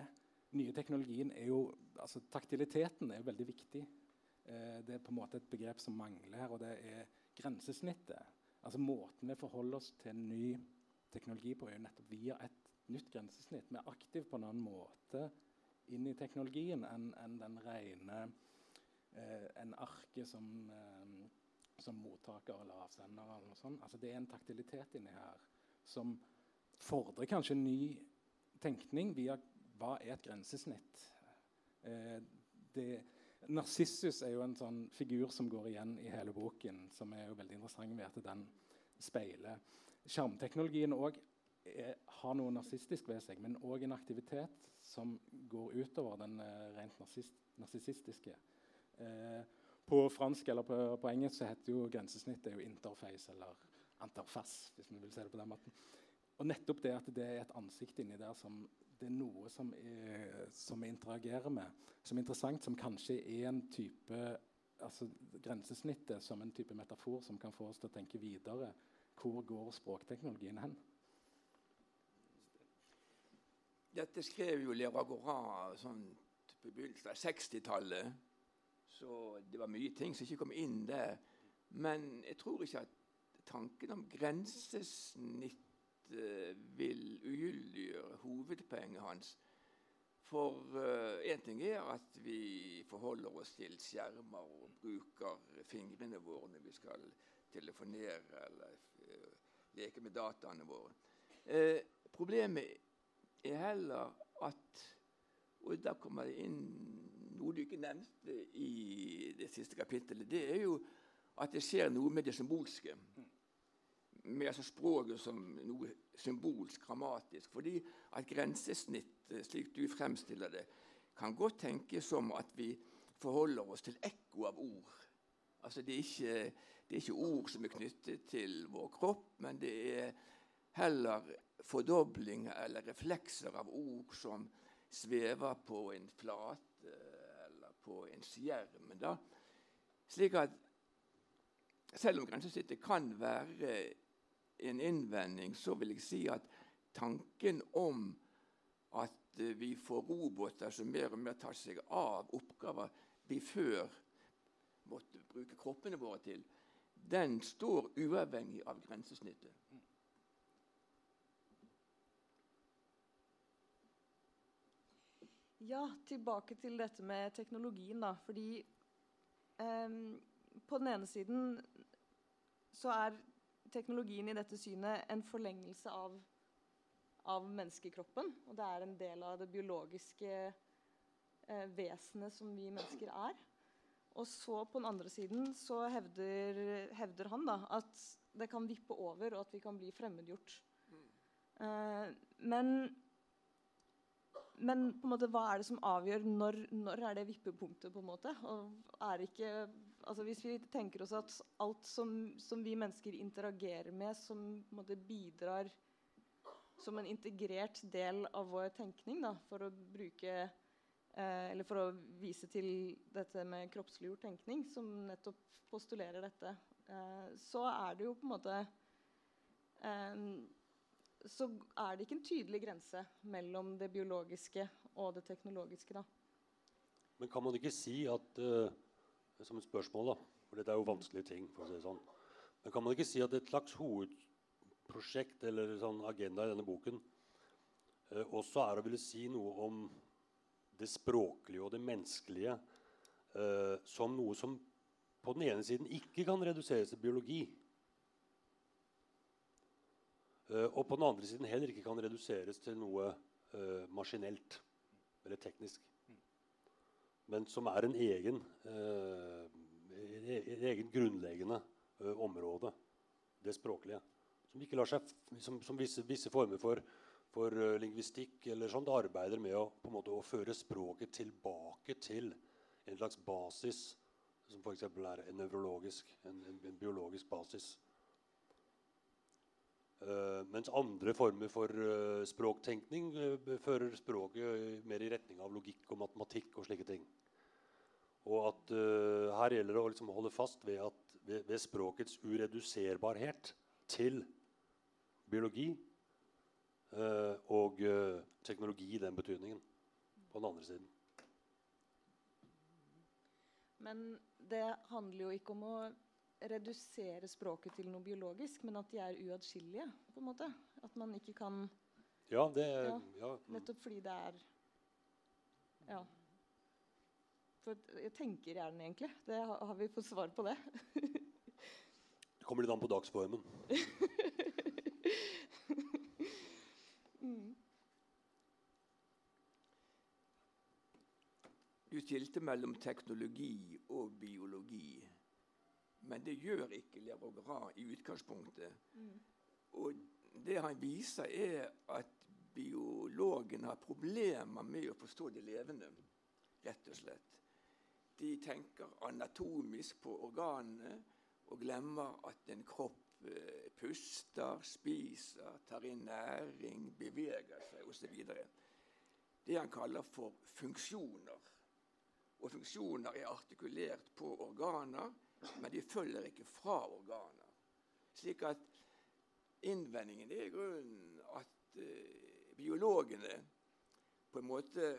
nye teknologien er jo, altså Taktiliteten er jo veldig viktig. Eh, det er på en måte et begrep som mangler her, og det er grensesnittet. Altså Måten vi forholder oss til ny teknologi på, er jo nettopp via et nytt grensesnitt. Vi er aktive på en annen måte inn i teknologien enn en den rene eh, en arke som, eh, som, mottaker eller avsender. eller noe sånt. Altså, det er en taktilitet inni her som fordrer kanskje ny tenkning via hva er et grensesnitt. Eh, det, Narsissus er jo en sånn figur som går igjen i hele boken, som er jo veldig interessant ved at den speiler Skjermteknologien òg har noe narsistisk ved seg, men òg en aktivitet som går utover den eh, rent narsissistiske. Eh, på fransk eller på, på, engelsk så heter jo grensesnittet jo interface eller interface, hvis man vil se det på den måten. Og nettopp det at det er et ansikt inni der som det er noe som, er, som vi interagerer med, som er interessant, som kanskje er en type altså Grensesnittet som en type metafor som kan få oss til å tenke videre. Hvor går språkteknologien hen? Dette skrev jo Leragora sånn på begynnelsen av 60-tallet. Så det var mye ting som ikke kom inn der. Men jeg tror ikke at tanken om grensesnitt uh, vil ugyldiggjøre hovedpoenget hans. For én uh, ting er at vi forholder oss til skjermer og bruker fingrene våre når vi skal telefonere eller uh, leke med dataene våre. Eh, problemet er heller at Og da kommer det inn noe du ikke nevnte i det siste kapittelet. Det er jo at det skjer noe med det symbolske med altså språket som noe symbolsk, grammatisk. Fordi at grensesnitt, eh, slik du fremstiller det, kan godt tenkes som at vi forholder oss til ekko av ord. Altså det er, ikke, det er ikke ord som er knyttet til vår kropp, men det er heller fordobling eller reflekser av ord som svever på en flate eller på en skjerm. Da. Slik at selv om grensesnittet kan være en innvending, så vil jeg si at tanken om at vi får roboter som mer og mer tar seg av oppgaver vi før måtte bruke kroppene våre til, den står uavhengig av grensesnittet. Ja, tilbake til dette med teknologien, da. Fordi um, på den ene siden så er teknologien i dette synet en forlengelse av, av menneskekroppen. Og det er en del av det biologiske eh, vesenet som vi mennesker er. Og så på den andre siden så hevder, hevder han da, at det kan vippe over, og at vi kan bli fremmedgjort. Mm. Eh, men, men på en måte, hva er det som avgjør når, når er det vippepunktet? på en måte? Og er ikke altså Hvis vi tenker oss at alt som, som vi mennesker interagerer med, som måte, bidrar som en integrert del av vår tenkning, da, for å bruke eh, Eller for å vise til dette med kroppsliggjort tenkning, som nettopp postulerer dette, eh, så er det jo på en måte eh, Så er det ikke en tydelig grense mellom det biologiske og det teknologiske. da. Men kan man ikke si at uh som et spørsmål, da. For dette er jo vanskelige ting. for å si det sånn. Men kan man ikke si at et slags hovedprosjekt eller sånn agenda i denne boken uh, også er å ville si noe om det språklige og det menneskelige uh, som noe som på den ene siden ikke kan reduseres til biologi. Eh, og på den andre siden heller ikke kan reduseres til noe eh, maskinelt eller teknisk men som er en egen, eh, en egen grunnleggende område, det språklige. Som seg, som, som visse, visse, former for, for lingvistikk eller sånt arbeider med å, måte, å føre språket tilbake til en slags basis, som f.eks. er en nevrologisk, en, en, en biologisk basis. Uh, mens andre former for uh, språktenkning uh, fører språket mer i retning av logikk og matematikk og slike ting. Og at uh, her gjelder det å liksom holde fast ved, at, ved, ved, språkets ureduserbarhet til biologi uh, og uh, teknologi i den betydningen på den andre siden. Men det handler jo ikke om å redusere språket til noe biologisk, men at de er uatskillelige. på en måte. At man ikke kan Ja, det ja, ja. Nettopp fordi det er Ja. For jeg tenker gjerne, egentlig. Det har, har vi fått svar på det. det kommer litt an på dagsformen. mm. Du skilte mellom teknologi og biologi. Men det gjør ikke lerograd i utgangspunktet. Mm. Og det han viser, er at biologen har problemer med å forstå det levende, rett og slett. De tenker anatomisk på organene og glemmer at en kropp eh, puster, spiser, tar inn næring, beveger seg osv. Det han kaller for funksjoner. Og funksjoner er artikulert på organer, men de følger ikke fra organer. Slik at innvendingen er i grunnen at eh, biologene på en måte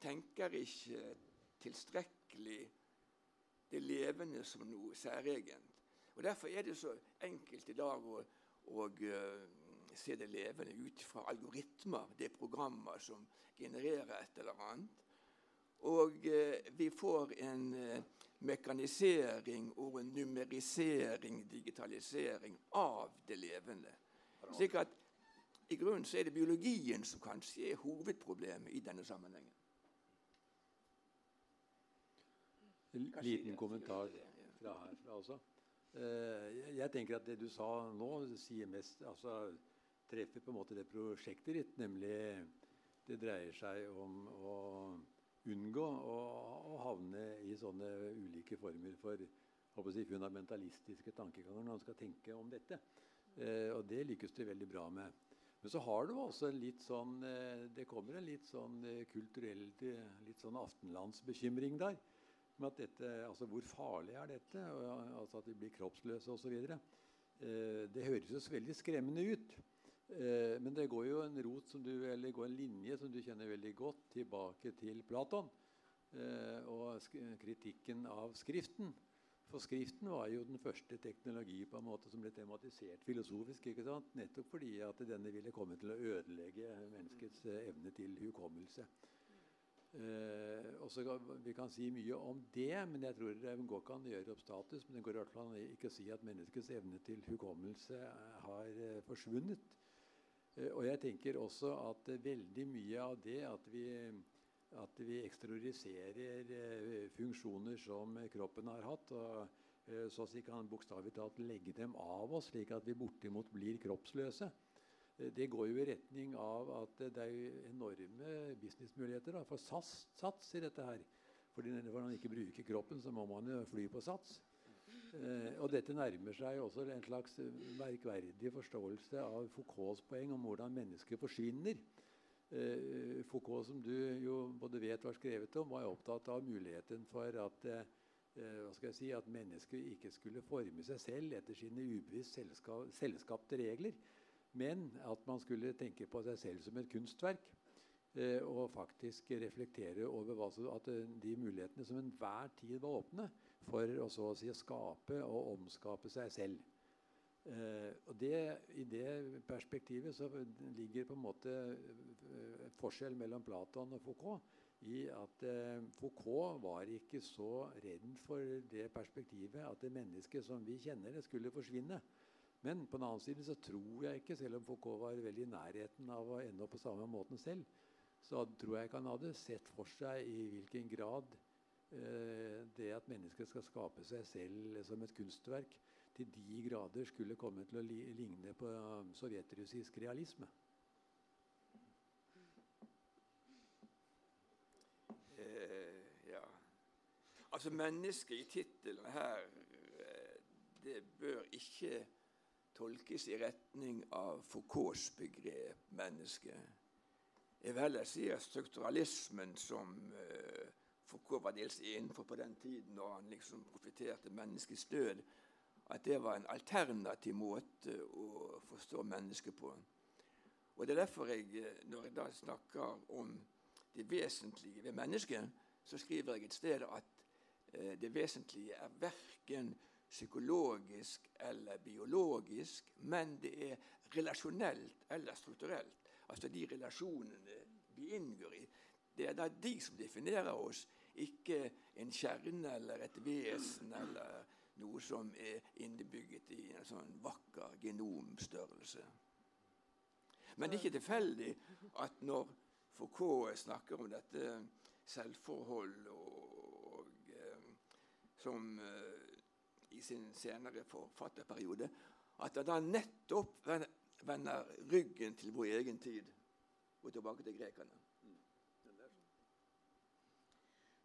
tenker ikke tilstrekkelig det levende som noe særegent. Og Derfor er det så enkelt i dag å, å uh, se det levende ut fra algoritmer. Det er programmer som genererer et eller annet. Og uh, vi får en mekanisering og en numerisering, digitalisering, av det levende. Slik at i grunnen så er det biologien som kanskje er hovedproblemet i denne sammenhengen. En liten kommentar fra herfra også. Eh, jeg tenker at det du sa nå, sier mest, altså, treffer på en måte det prosjektet ditt. Nemlig det dreier seg om å unngå å, å, havne i sånne ulike former for si, fundamentalistiske tankeganger når man skal tenke om dette. Eh, og det lykkes du veldig bra med. Men så har du også en litt sånn eh, Det kommer en litt sånn eh, kulturell litt sånn aftenlandsbekymring der. Med at dette, altså Hvor farlig er dette? altså At vi blir kroppsløse osv. Eh, det høres jo veldig skremmende ut. Eh, men det går jo en rot som du, eller går en linje som du kjenner veldig godt, tilbake til Platon eh, og kritikken av Skriften. For Skriften var jo den første teknologi på en måte som ble tematisert filosofisk. ikke sant? Nettopp fordi at denne ville komme til å ødelegge menneskets eh, evne til hukommelse. Eh, også, vi kan si mye om det, men jeg tror det går ikke an å gjøre opp status. Men det går i hvert fall ikke å si at menneskets evne til hukommelse har eh, forsvunnet. Eh, og jeg tenker også at veldig mye av det at vi, at vi eksteroriserer eh, funksjoner som kroppen har hatt, og eh, så si kan bokstavelig talt legge dem av oss, slik at vi bortimot blir kroppsløse. Det går jo i retning av at det er enorme businessmuligheter for SAS, sats i dette her. Fordi når man ikke bruker kroppen, så må man jo fly på sats. Eh, og dette nærmer seg også en slags merkverdig forståelse av Foucaults poeng om hvordan mennesket forsvinner. Eh, Foucault, som du jo både vet var skrevet om, var opptatt av muligheten for at, eh, si, at mennesker ikke skulle forme seg selv etter sine ubevisst selskapte regler, men at man skulle tenke på seg selv som et kunstverk. Eh, og faktisk reflektere over at de mulighetene som enhver tid var åpne, for å så å si skape og omskape seg selv. Eh, og det, I det perspektivet så ligger på en måte eh, forskjell mellom Platon og Foucault i at eh, Foucault var ikke så redd for det perspektivet at det mennesket som vi kjenner det, skulle forsvinne. Men på den annen side så tror jeg ikke, selv om Foucault var veldig i nærheten av å ende opp på samme måten selv, så tror jeg ikke han hadde sett for seg i hvilken grad Eh, det at mennesket skal skape seg selv som et kunstverk, til de grader skulle komme til å ligne på um, sovjetrussisk realisme. Eh, ja. Altså, mennesket i tittelen her eh, det bør ikke tolkes i retning av Foucaults begrep 'menneske'. Jeg vil heller si at strukturalismen som eh, Foucault var dels innenfor på den tiden når han liksom profitterte menneskets død, at det var en alternativ måte å forstå mennesket på. Og Det er derfor jeg, når jeg da snakker om det vesentlige ved mennesket, så skriver jeg et sted at eh, det vesentlige er verken psykologisk eller biologisk, men det er relasjonelt eller strukturelt. Altså de relasjonene vi inngår i. Det er da de som definerer oss, ikke en kjerne eller et vesen eller noe som er innebygget i en sånn vakker genomstørrelse. Men det er ikke tilfeldig at når Foucault snakker om dette selvforhold og, og eh, som eh, i sin senere forfatterperiode, at han da nettopp vender ryggen til vår egen tid og tilbake til grekerne.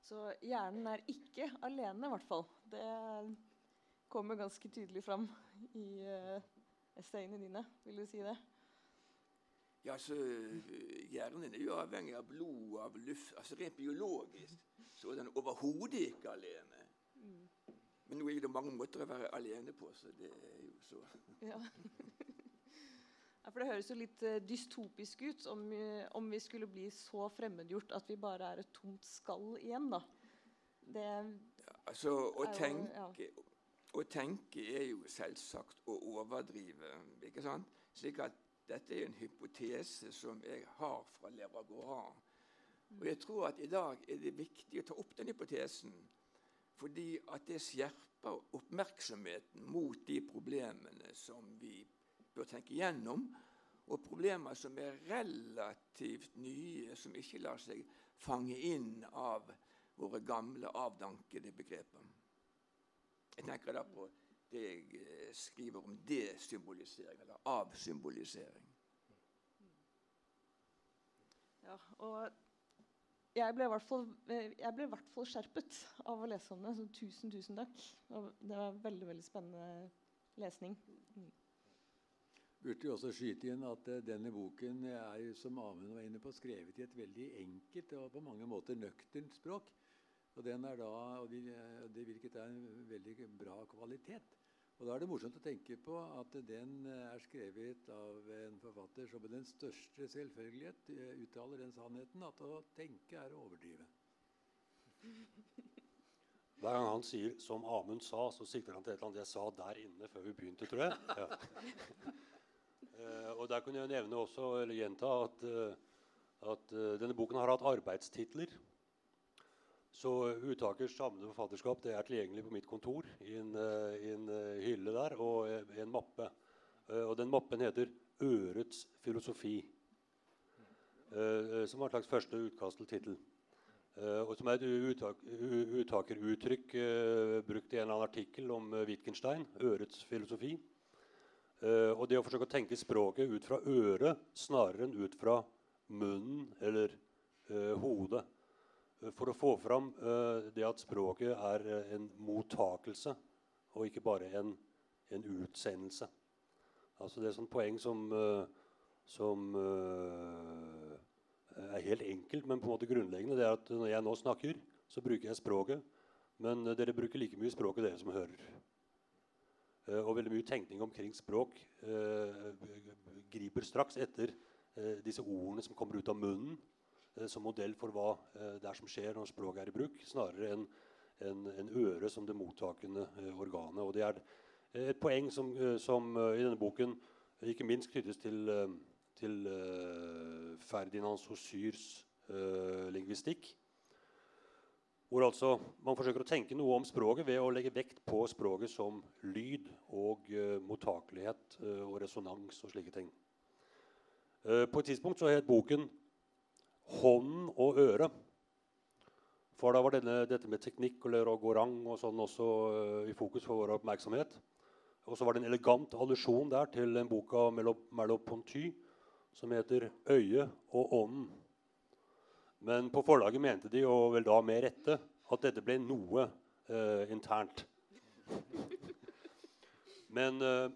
Så hjernen er ikke alene, i hvert fall. Det kommer ganske tydelig fram i uh, essayene dine. Vil du si det? Ja, så Hjernen er jo avhengig av blod, av luft altså Rent biologisk så er den overhodet ikke alene. Mm. Men nå er det mange måter å være alene på, så det er jo så ja. ja, for Det høres jo litt uh, dystopisk ut om, om, vi skulle bli så fremmedgjort at vi bare er et tomt skall igjen. da. Det ja, altså, å, er tenke, jo, ja. Å tenke er jo selvsagt å overdrive. ikke sant? Slik at dette er en hypotese som jeg har fra Leragoran. Og jeg tror at i dag er det viktig å ta opp den hypotesen. Fordi at det skjerper oppmerksomheten mot de problemene som vi bør tenke gjennom. Og problemer som er relativt nye, som ikke lar seg fange inn av våre gamle, avdankede begreper. Jeg tenker da på det jeg eh, skriver om desymbolisering, eller avsymbolisering. Ja, og jeg ble, i hvert fall, eh, jeg ble i hvert fall skjerpet av å lese om det. Så tusen, tusen takk. Det var veldig veldig spennende lesning. Mm. Burde jo også skyte inn at uh, denne boken er som Amund var inne på, skrevet i et veldig enkelt og på mange måter nøkternt språk. Og, den er da, og de, det virket er en veldig bra kvalitet. Og Da er det morsomt å tenke på at den eh, er skrevet av en forfatter som med den største selvfølgelighet eh, uttaler den sannheten at å tenke er å overdrive. Hver gang han sier 'som Amund sa', så sikter han til et eller annet jeg sa der inne før vi begynte, tror jeg. Ja. uh, og Der kunne jeg nevne også, eller gjenta at, uh, at uh, denne boken har hatt arbeidstitler. Så uttakers samlede forfatterskap det er tilgjengelig på mitt kontor i en, uh, i en uh, hylle der og i en mappe. og den mappen heter 'Ørets filosofi', som var et slags første utkast til tittel. og som er et uttak, uttakeruttrykk brukt i en eller annen artikkel om Wittgenstein. 'Ørets filosofi'. og det å forsøke å tenke språket ut fra øret snarere enn ut fra munnen eller hodet for å få fram uh, det at språket er uh, en mottakelse og ikke bare en, en utsendelse. Altså Det er et poeng som, som er helt enkelt, men på en måte grunnleggende. Det er at Når jeg nå snakker, så bruker jeg språket. Men dere bruker like mye språket, dere som hører. og veldig mye tenkning omkring språk griper straks etter disse ordene som kommer ut av munnen Eh, som modell for hva eh, det er som skjer når språket er i bruk, snarere enn en, en øre som det mottakende eh, organet. Og det er et poeng som, som i denne boken ikke minst knyttes til, til Ferdinand Saussures uh, lingvistikk. Hvor altså man forsøker å tenke noe om språket ved å legge vekt på språket som lyd og uh, mottakelighet uh, og resonans og slike ting. på et tidspunkt så het boken hånden og øret. For da var denne, dette med teknikk og gorang og sånn også uh, i fokus for vår oppmerksomhet. Og så var det en elegant allusjon der til en bok av Merleau-Ponty som heter 'Øyet og ånden'. Men på forlaget mente de, og vel da med rette, at dette ble noe uh, internt. Men, uh,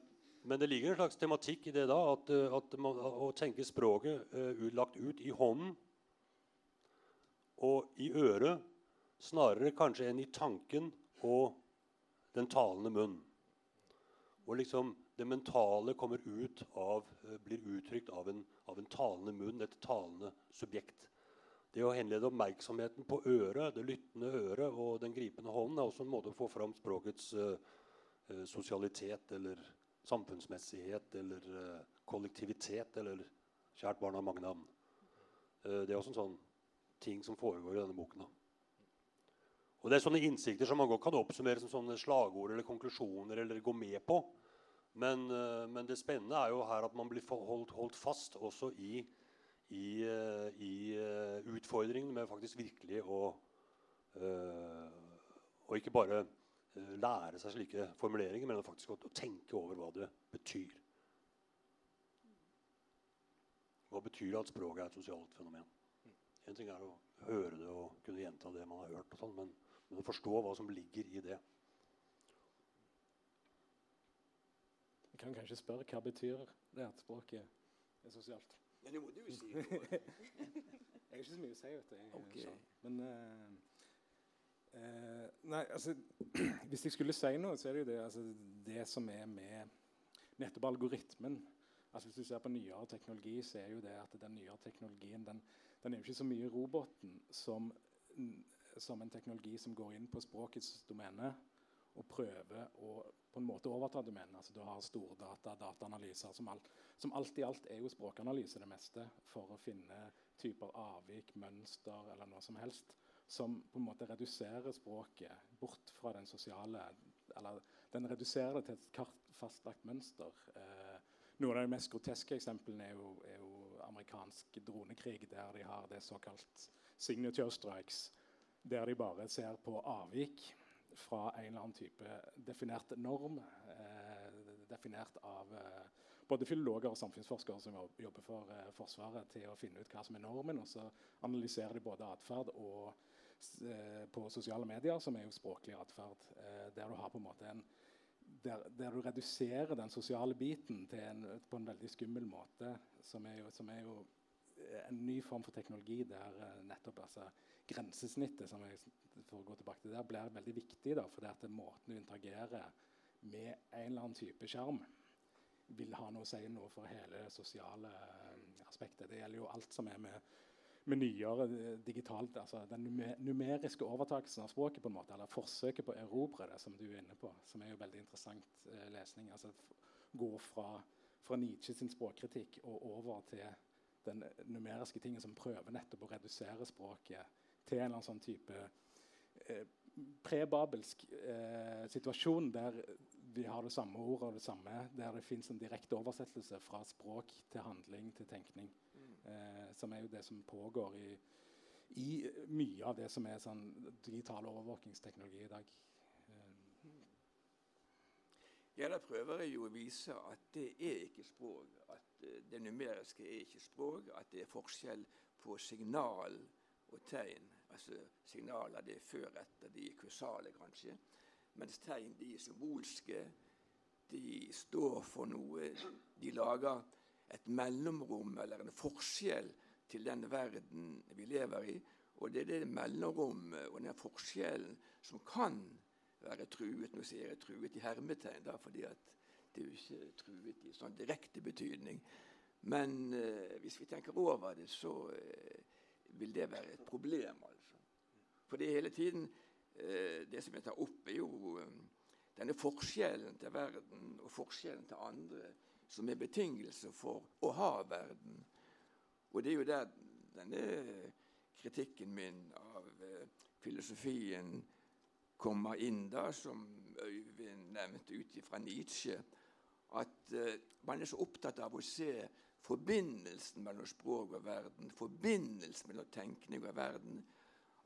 men, det ligger en slags tematikk i det da, at, at man, å tenke språket lagt ut i hånden og i øret snarere kanskje enn i tanken og den talende munn. Hvor liksom det mentale kommer ut av, eh, blir uttrykt av en, av en talende munn, et talende subjekt. Det å henlede oppmerksomheten på øret, det lyttende øret og den gripende hånden er også en måte å få fram språkets uh, sosialitet eller samfunnsmessighet eller uh, kollektivitet eller Kjært barn har mange navn. Uh, det er også en sånn ting som foregår i denne boken. Og Det er sånne innsikter som man godt kan oppsummere som sånne slagord eller konklusjoner eller gå med på. Men, uh, men, det spennende er jo her at man blir holdt, holdt fast også i, i, uh, i uh, utfordringen med faktisk virkelig å Og ikke bare lære seg slike formuleringer, men faktisk å tenke over hva det betyr. Hva betyr det at språket er et sosialt fenomen? En ting er å høre det og kunne gjenta det man har hørt, og sånn, men, men, å forstå hva som ligger i det. Jeg kan kanskje spørre hva betyr det at språket er sosialt? Ja, det må du jo si. jeg har ikke så mye å si, vet du. Okay. Men uh, uh, Nei, altså Hvis jeg skulle si noe, så er det jo det, altså, det som er med nettopp algoritmen. Altså Hvis du ser på nyere teknologi, så er jo det at den nyere teknologien den, den er jo ikke så mye roboten som, som en teknologi som går inn på språkets domene og prøver å på en måte overta domenet. Altså, du har stordata, dataanalyser, som alt, som alt i alt er jo språkanalyse det meste, for å finne typer avvik, mønster eller noe som helst som på en måte reduserer språket bort fra den sosiale Eller den reduserer det til et fastlagt mønster. Eh, noen av de mest groteske eksemplene er jo, er amerikansk dronekrig, der de har det såkalt signature strikes, der de bare ser på avvik fra en eller annen type definert norm, eh, definert av eh, både filologer og samfunnsforskere som jobber for eh, Forsvaret, til å finne ut hva som er normen. Og så analyserer de både atferd og eh, på sosiale medier, som er jo språklig atferd, eh, der du har på en måte en der, der, du reduserer den sosiale biten en, på en veldig skummel måte, som er jo, som er jo en ny form for teknologi der uh, nettopp altså, grensesnittet som jeg, for å gå tilbake til der, blir veldig viktig. Da, det at måten du interagerer med en eller annen type skjerm, vil ha noe å si noe for hele det sosiale uh, aspektet. Det gjelder jo alt som er med, med nyere uh, digitalt altså Den numeriske overtakelsen av språket, på en måte, eller forsøket på å erobre det, som du er inne på, som er jo veldig interessant lesning. altså Gå fra, fra Nietzsche sin språkkritikk og over til den numeriske tingen som prøver nettopp å redusere språket til en eller annen sånn type eh, prebabelsk eh, situasjon der vi har det samme ordet og det samme, der det fins en direkte oversettelse fra språk til handling til tenkning. Eh, som er jo det som pågår i, i, mye av det som er sånn digital overvåkingsteknologi i dag. Ja, Da prøver jeg jo å vise at det er ikke språk. At eh, det numeriske er ikke språk. At det er forskjell på signal og tegn. Altså Signaler det er før etter, de er kursale kanskje. Mens tegn de er symbolske. De står for noe. De lager et mellomrom eller en forskjell til den verden vi lever i. Og det er det mellomrommet og den forskjellen som kan være truet. Nå sier jeg truet i hermetegn, da, fordi det er jo ikke truet i sånn direkte betydning. Men eh, hvis vi tenker over det, så eh, vil det være et problem. altså. For det hele tiden eh, Det som jeg tar opp, er jo eh, denne forskjellen til verden og forskjellen til andre som er betingelse for å ha verden. Og det er jo der denne kritikken min av eh, filosofien kommer inn, da, som Øyvind nevnte ut fra Nietzsche, at uh, man er så opptatt av å se forbindelsen mellom språk og verden, forbindelsen mellom tenkning og verden,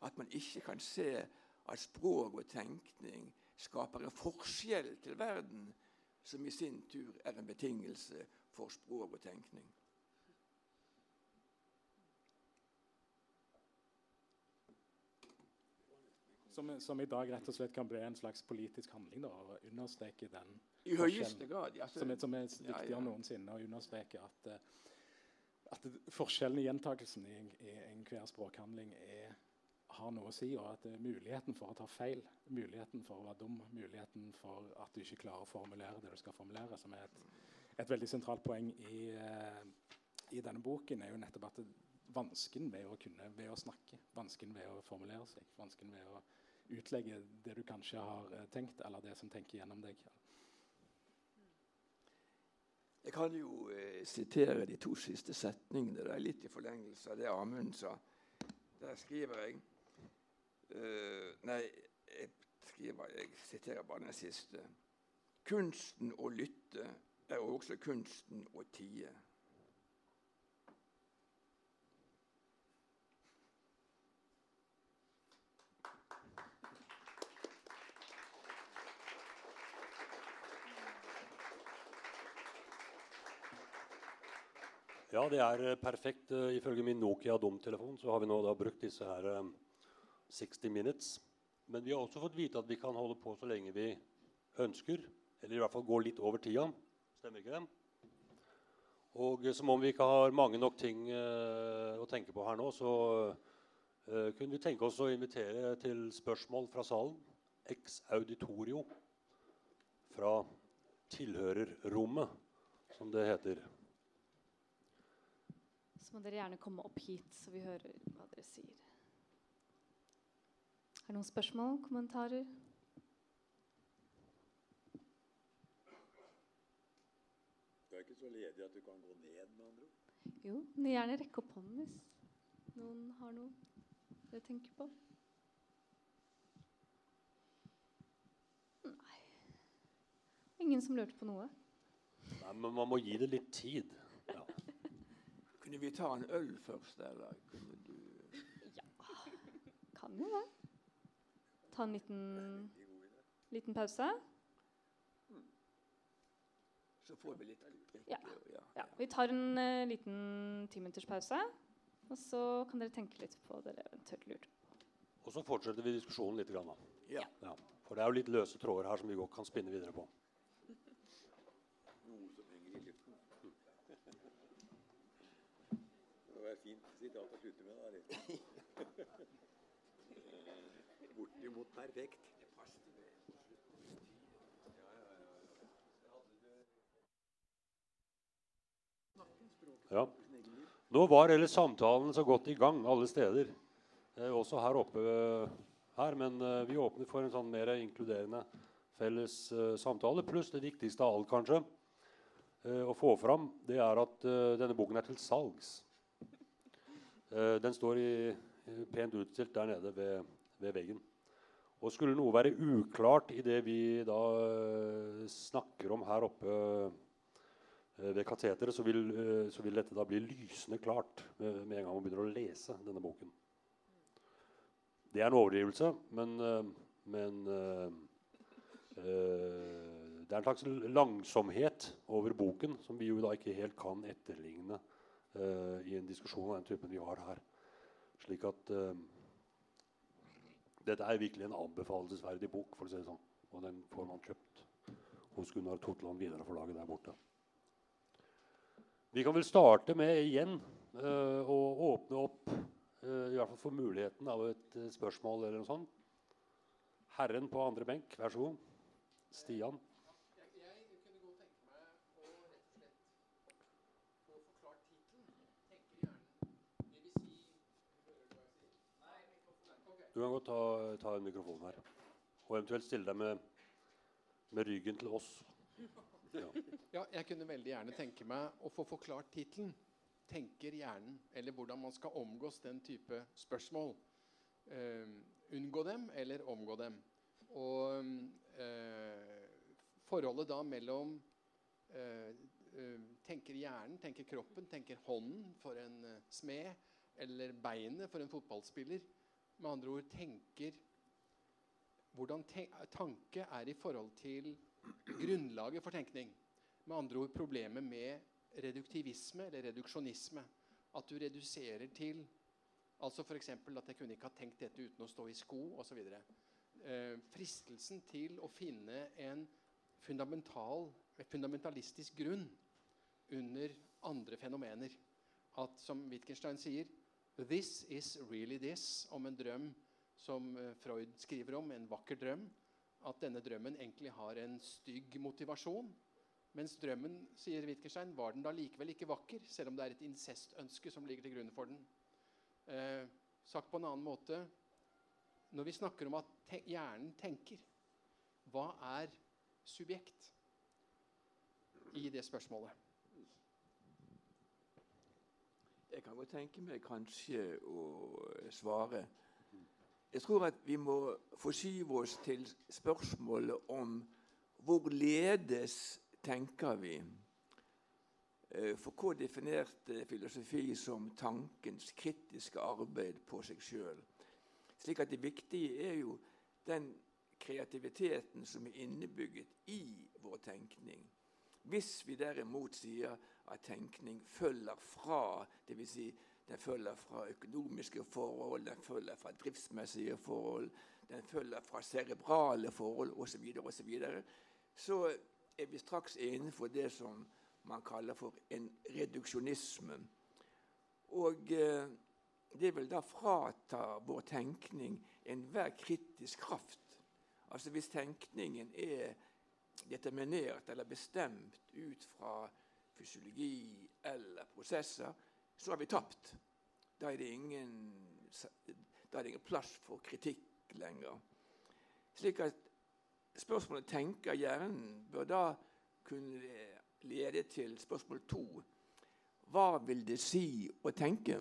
at man ikke kan se at språk og tenkning skaper en forskjell til verden, som i sin tur er en betingelse for språk og tenkning. Som, som, i dag rett og slett kan bli en slags politisk handling da, å understreke den I høyeste grad, ja, som, som er viktigere ja, ja. noensinne å understreke at, eh, at forskjellen i gjentakelsen i, i enhver språkhandling er, har noe å si, og at muligheten for å ta feil, muligheten for å være dum, muligheten for at du ikke klarer å formulere det du skal formulere, som er et, et veldig sentralt poeng i, uh, i denne boken, er jo nettopp at vansken ved å kunne ved å snakke, vansken ved å formulere seg, vansken ved å utlegge det du kanskje har eh, tenkt, eller det som tenker gjennom deg. Jeg kan jo eh, sitere de to siste setningene. Det er litt i forlengelse av det Amund sa. Der skriver jeg Uh, nei, jeg, skriver, jeg siterer bare den siste. Kunsten å lytte er også kunsten å tie. Ja, det er perfekt. Eh, ifølge min Nokia-domtelefon så har vi nå da brukt disse her eh, 60 minutes. Men vi har også fått vite at vi kan holde på så lenge vi ønsker. Eller i hvert fall gå litt over tida. Stemmer ikke det? Og uh, som om vi ikke har mange nok ting uh, å tenke på her nå, så kunne vi tenke oss å invitere til spørsmål fra salen. Ex auditorio fra tilhørerrommet, som det heter så må dere gjerne komme opp hit, så vi hører hva dere sier. Er det noen spørsmål? Kommentarer? Du er ikke så ledig at du kan gå ned, med andre ord? Jo, men gjerne rekke opp hånden hvis noen har noe dere tenker på. Nei Ingen som lurte på noe? Nei, men man må gi det litt tid. Kunne vi ta en øl først, eller kunne du Ja, kan jo det. Ta en liten, liten pause. Så får vi litt ja. ja. Vi tar en uh, liten timinutters pause. Og så kan dere tenke litt på det dere eventuelt lurte på. Og så fortsetter vi diskusjonen litt. Grann, ja. ja. For det er jo litt løse tråder her som vi godt kan spinne videre på. Det var fint sitat å slutte med. da. Bortimot perfekt. Ja. Nå var hele samtalen så godt i gang alle steder. Eh, også her oppe her, men eh, vi åpner for en sånn mer inkluderende felles eh, samtale. Pluss det viktigste av alt, kanskje, eh, å få fram, det er at eh, denne boken er til salgs. Eh, den står i, pent utstilt der nede ved, ved, veggen. Og skulle noe være uklart i det vi da uh, snakker om her oppe uh, ved kateteret, så, uh, så, vil dette da bli lysende klart med, med, en gang man begynner å lese denne boken. Det er en overdrivelse, men, men det er en slags langsomhet over boken som vi jo da ikke helt kan etterligne øh, i en diskusjon av den typen vi har her. Slik at uh, dette er virkelig en anbefalesverdig bok, for å si det sånn. Og den får man kjøpt hos Gunnar Totland Videre-forlaget der borte. Vi kan vel starte med igjen uh, å åpne opp i hvert fall for muligheten av et spørsmål eller noe sånt. Herren på andre benk, vær så god. Stian. Du kan godt ta, ta en mikrofon her. Og eventuelt stille deg med, med ryggen til oss. Ja. ja. jeg kunne veldig gjerne tenke meg å få forklart tittelen. 'Tenker hjernen', eller hvordan man skal omgås den type spørsmål. Uh, unngå dem eller omgå dem. Og uh, forholdet da mellom uh, Tenker hjernen, tenker kroppen, tenker hånden for en smed, eller beinet for en fotballspiller med andre ord tenker Hvordan tanke er i forhold til grunnlaget for tenkning. Med andre ord problemet med reduktivisme eller reduksjonisme. At du reduserer til Altså f.eks. at jeg kunne ikke ha tenkt dette uten å stå i sko osv. Eh, fristelsen til å finne en fundamental, fundamentalistisk grunn under andre fenomener. At, som Wittgenstein sier, 'This is really this' om en drøm som eh, Freud skriver om, en vakker drøm. At denne drømmen egentlig har en stygg motivasjon. Mens drømmen sier Wittgenstein, var den da likevel ikke vakker, selv om det er et incestønske som ligger til grunn for den. Eh, sagt på en annen måte Når vi snakker om at te hjernen tenker, hva er subjekt i det spørsmålet? Jeg kan godt tenke meg kanskje å svare. Jeg tror at vi må forskyve oss til spørsmålet om hvorledes tenker vi? For hva definerte filosofi som tankens kritiske arbeid på seg sjøl. Slik at det viktige er jo den kreativiteten som er innebygget i vår tenkning. Hvis vi derimot sier at tenkning følger fra, dvs. Si, den følger fra økonomiske forhold, den følger fra driftsmessige forhold, den følger fra cerebrale forhold osv., så, så, videre, så er vi straks innenfor det som man kaller for en reduksjonisme. Og eh, det vil da frata vår tenkning enhver kritisk kraft. Altså Hvis tenkningen er determinert eller bestemt ut fra fysiologi eller prosesser, så har vi tapt. Da er det ingen, er det ingen plass for kritikk lenger. Slik at spørsmålet 'tenker hjernen' bør da kunne lede til spørsmål to. Hva vil det si å tenke?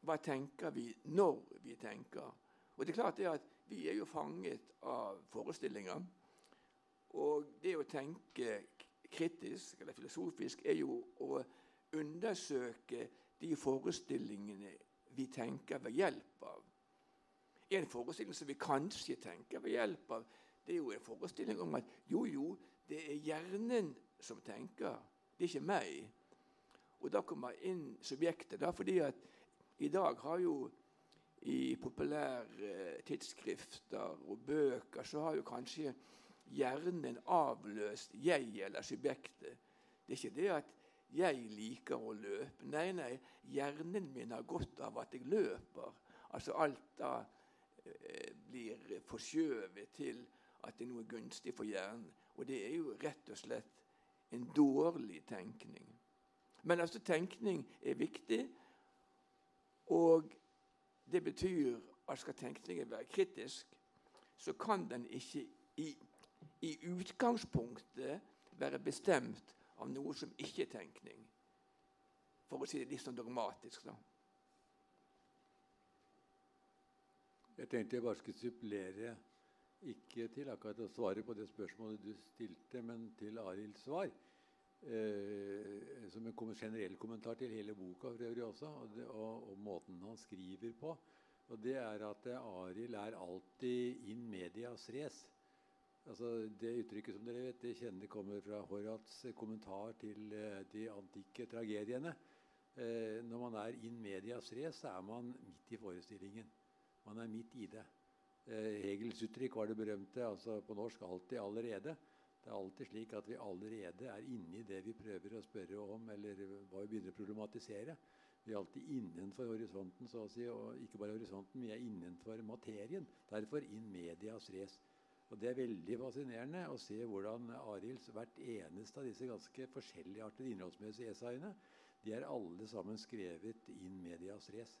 Hva tenker vi når vi tenker? Og det er klart det at Vi er jo fanget av forestillinger. Og det å tenke kritisk eller filosofisk er jo å undersøke de forestillingene vi tenker ved hjelp av. En forestilling som vi kanskje tenker ved hjelp av, det er jo en forestilling om at jo, jo, det er hjernen som tenker. Det er ikke meg. Og da kommer inn subjektet. da, fordi at i dag har jo i populære tidsskrifter og bøker så har jo kanskje hjernen avløst jeg eller subjektet. Det er ikke det at jeg liker å løpe. Nei, nei, hjernen min har godt av at jeg løper. Altså alt da eh, blir forskjøvet til at det er noe gunstig for hjernen. Og det er jo rett og slett en dårlig tenkning. Men altså, tenkning er viktig. Og det betyr at skal tenkningen være kritisk, så kan den ikke i, i utgangspunktet være bestemt av noe som ikke er tenkning. For å si det litt sånn dogmatisk, da. Jeg tenkte jeg bare skulle supplere, ikke til akkurat å svare på det spørsmålet du stilte, men til Arilds svar. Eh, som en generell kommentar til hele boka for øvrig også, og, det, og, og, måten han skriver på. Og det er at Arild er alltid in medias res. Altså, det uttrykket som dere vet, det kjenner kommer fra Horats kommentar til eh, de antikke tragediene. Eh, når man er in medias res, så er man midt i forestillingen. Man er midt i det. Eh, Hegels uttrykk var det berømte altså på norsk 'alltid allerede'. Det er alltid slik at vi allerede er inne i det vi prøver å spørre om, eller hva vi begynner å problematisere. Vi er alltid innenfor horisonten, så å si, og ikke bare horisonten, vi er innenfor materien. Derfor in medias res. Og Det er veldig fascinerende å se hvordan Arilds hvert eneste av disse ganske forskjelligartede innholdsmessige essayene de er alle sammen skrevet in medias res.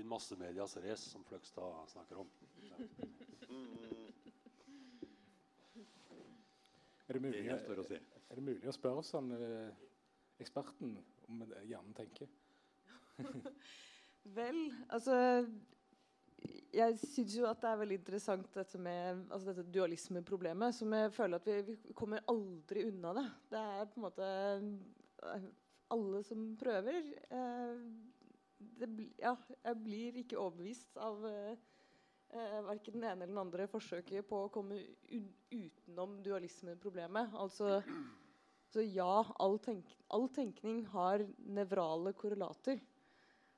In massemedias race, som Fløgstad snakker om. Er det mulig, er det mulig å spørre sånn, eh, eksperten det hjernen tenker? Vel, altså Jeg syns jo at det er veldig interessant dette med altså dette dualismeproblemet. Som jeg føler at vi, vi, kommer aldri unna det. Det er på en måte eh, Alle som prøver eh, det, ja, Jeg blir ikke overbevist av eh, eh verken den ene eller den andre forsøket på å komme utenom dualismeproblemet. Altså så ja, all, tenk all tenkning har nevrale korrelater.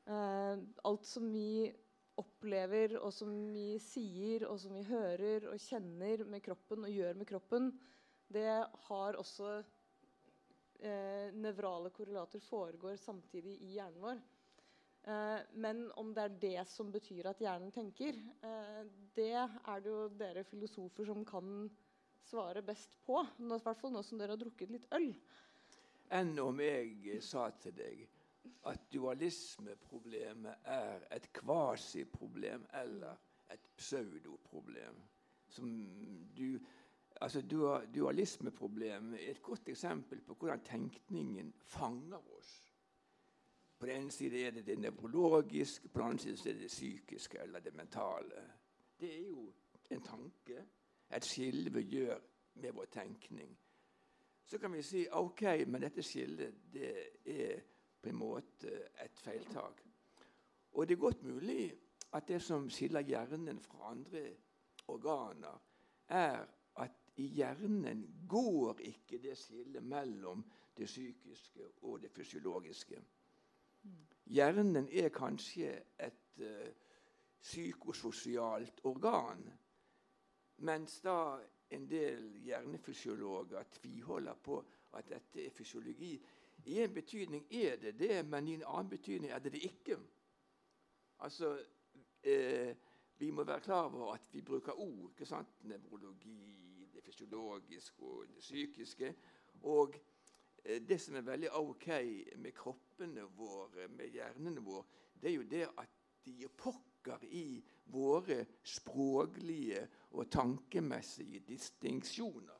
Eh, alt som vi opplever, og som vi sier, og som vi hører og kjenner med kroppen og gjør med kroppen, det har også eh, nevrale korrelater foregår samtidig i hjernen vår. Eh, men om det er det som betyr at hjernen tenker, eh, det er det jo dere filosofer som kan svare best på. I hvert fall nå som dere har drukket litt øl. Enn om jeg sa til deg at dualismeproblemet er et kvasiproblem eller et pseudoproblem. Som du, altså Dualismeproblemet er et godt eksempel på hvordan tenkningen fanger oss. På den ene side er det det nevrologiske, på den andre side er det det psykiske eller det mentale. Det er jo en tanke et skille vi gjør med vår tenkning. Så kan vi si ok, men dette skillet det er på en måte et feiltak. Og det er godt mulig at det som skiller hjernen fra andre organer, er at i hjernen går ikke det skillet mellom det psykiske og det fysiologiske. Hjernen er kanskje et uh, psykososialt organ, mens da en del hjernefysiologer tviholder på at dette er fysiologi. I en betydning er det det, men i en annen betydning er det det ikke. Altså, eh, Vi må være klar over at vi bruker ord. ikke sant? Nevrologi, det fysiologiske og det psykiske. Og eh, det som er veldig ok med kroppene våre, med hjernene våre, det er jo det at de gir pokker i våre språklige og tankemessige distinksjoner.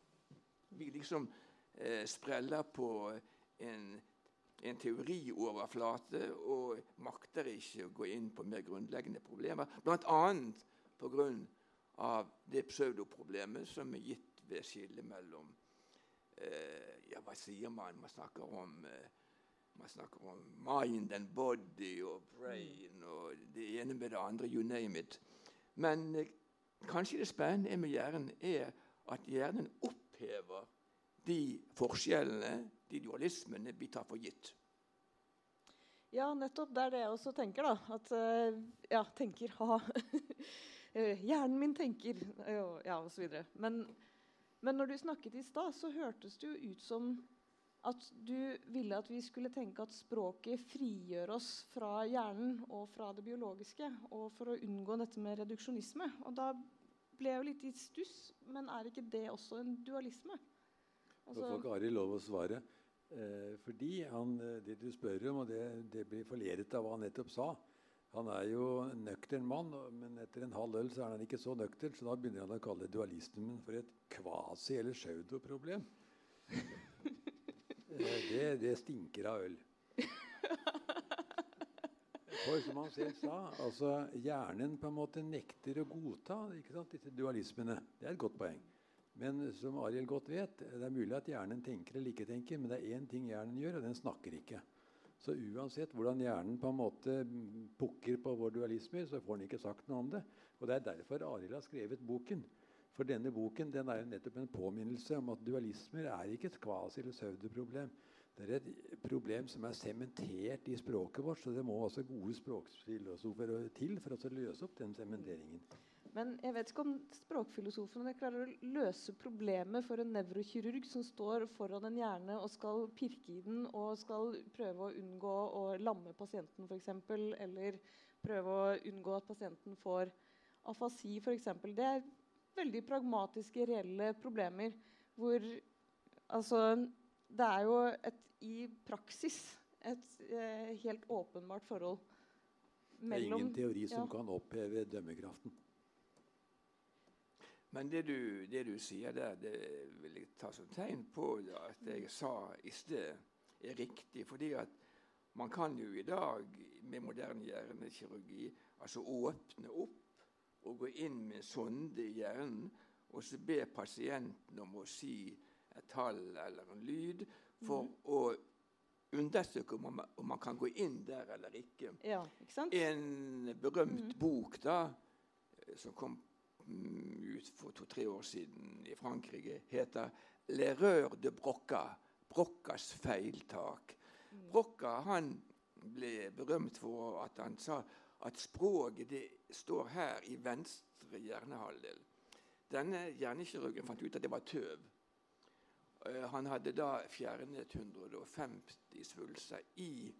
Vi liksom eh, spreller på en en teorioverflate og makter ikke å gå inn på mer grunnleggende problemer. Bl.a. pga. det pseudoproblemet som er gitt ved skillet mellom eh, ja, Hva sier man? Man snakker om eh, man snakker om mind and body og brain og det ene med det andre. You name it. Men eh, kanskje det spennende med hjernen er at hjernen opphever de forskjellene, de dualismene, vi tar for gitt. Ja, nettopp. Det er det jeg også tenker. da. At uh, Ja, tenker, ha. Eh, hjernen min tenker, ja, osv. Men, men når du snakket i stad, så hørtes det jo ut som at du ville at vi skulle tenke at språket frigjør oss fra hjernen og fra det biologiske, og for å unngå dette med reduksjonisme. Og da ble jeg jo litt i stuss. Men er ikke det også en dualisme? Altså, da får Ari lov å svare. Eh, fordi han, eh, det du spør om, og det, det blir forledet av hva han nettopp sa Han er jo en nøktern mann, men etter en halv øl så er han ikke så nøktern, så da begynner han å kalle dualismen for et kvasi- eller pseudoproblem. Det, det stinker av øl. For som han selv sa, altså hjernen på en måte nekter å godta disse dualismene. Det er et godt poeng. Men som Ariel godt vet, det er mulig at hjernen tenker eller ikke tenker, men det er én ting hjernen gjør, og den snakker ikke. Så uansett hvordan hjernen på en måte pukker på vår dualisme, så får den ikke sagt noe om det. Og Det er derfor Arild har skrevet boken. For denne boken den er jo nettopp en påminnelse om at dualismer er ikke et kvasi- eller pseudoproblem. Det er et problem som er sementert i språket vårt, så det må også gode språkfilosofer til for å løse opp den sementeringen. Men jeg vet ikke om språkfilosofene klarer å løse problemet for en nevrokirurg som står foran en hjerne og skal pirke i den og skal prøve å unngå å lamme pasienten f.eks. Eller prøve å unngå at pasienten får afasi f.eks. Det veldig pragmatiske, reelle problemer hvor altså Det er jo et, i praksis et eh, helt åpenbart forhold mellom Det er ingen teori som ja. kan oppheve dømmekraften. Men det du, det du, sier der, det vil jeg ta som tegn på at det jeg sa i sted, er riktig. fordi at man kan jo i dag med moderne hjernekirurgi altså åpne opp og gå inn med sonde i hjernen og så be pasienten om å si et tall eller en lyd for mm. å undersøke om man, om man, kan gå inn der eller ikke. Ja, ikke en berømt mm. bok da, som kom Mm, ut for to-tre år siden i Frankrike, heter 'L'erreur de Brocca'. Broccas feiltak. Mm. Brocca han ble berømt for at han sa at språket det står her i venstre hjernehalvdel. Denne hjernekirurgen fant ut at det var tøv. Eh, han hadde da fjernet 150 svulster i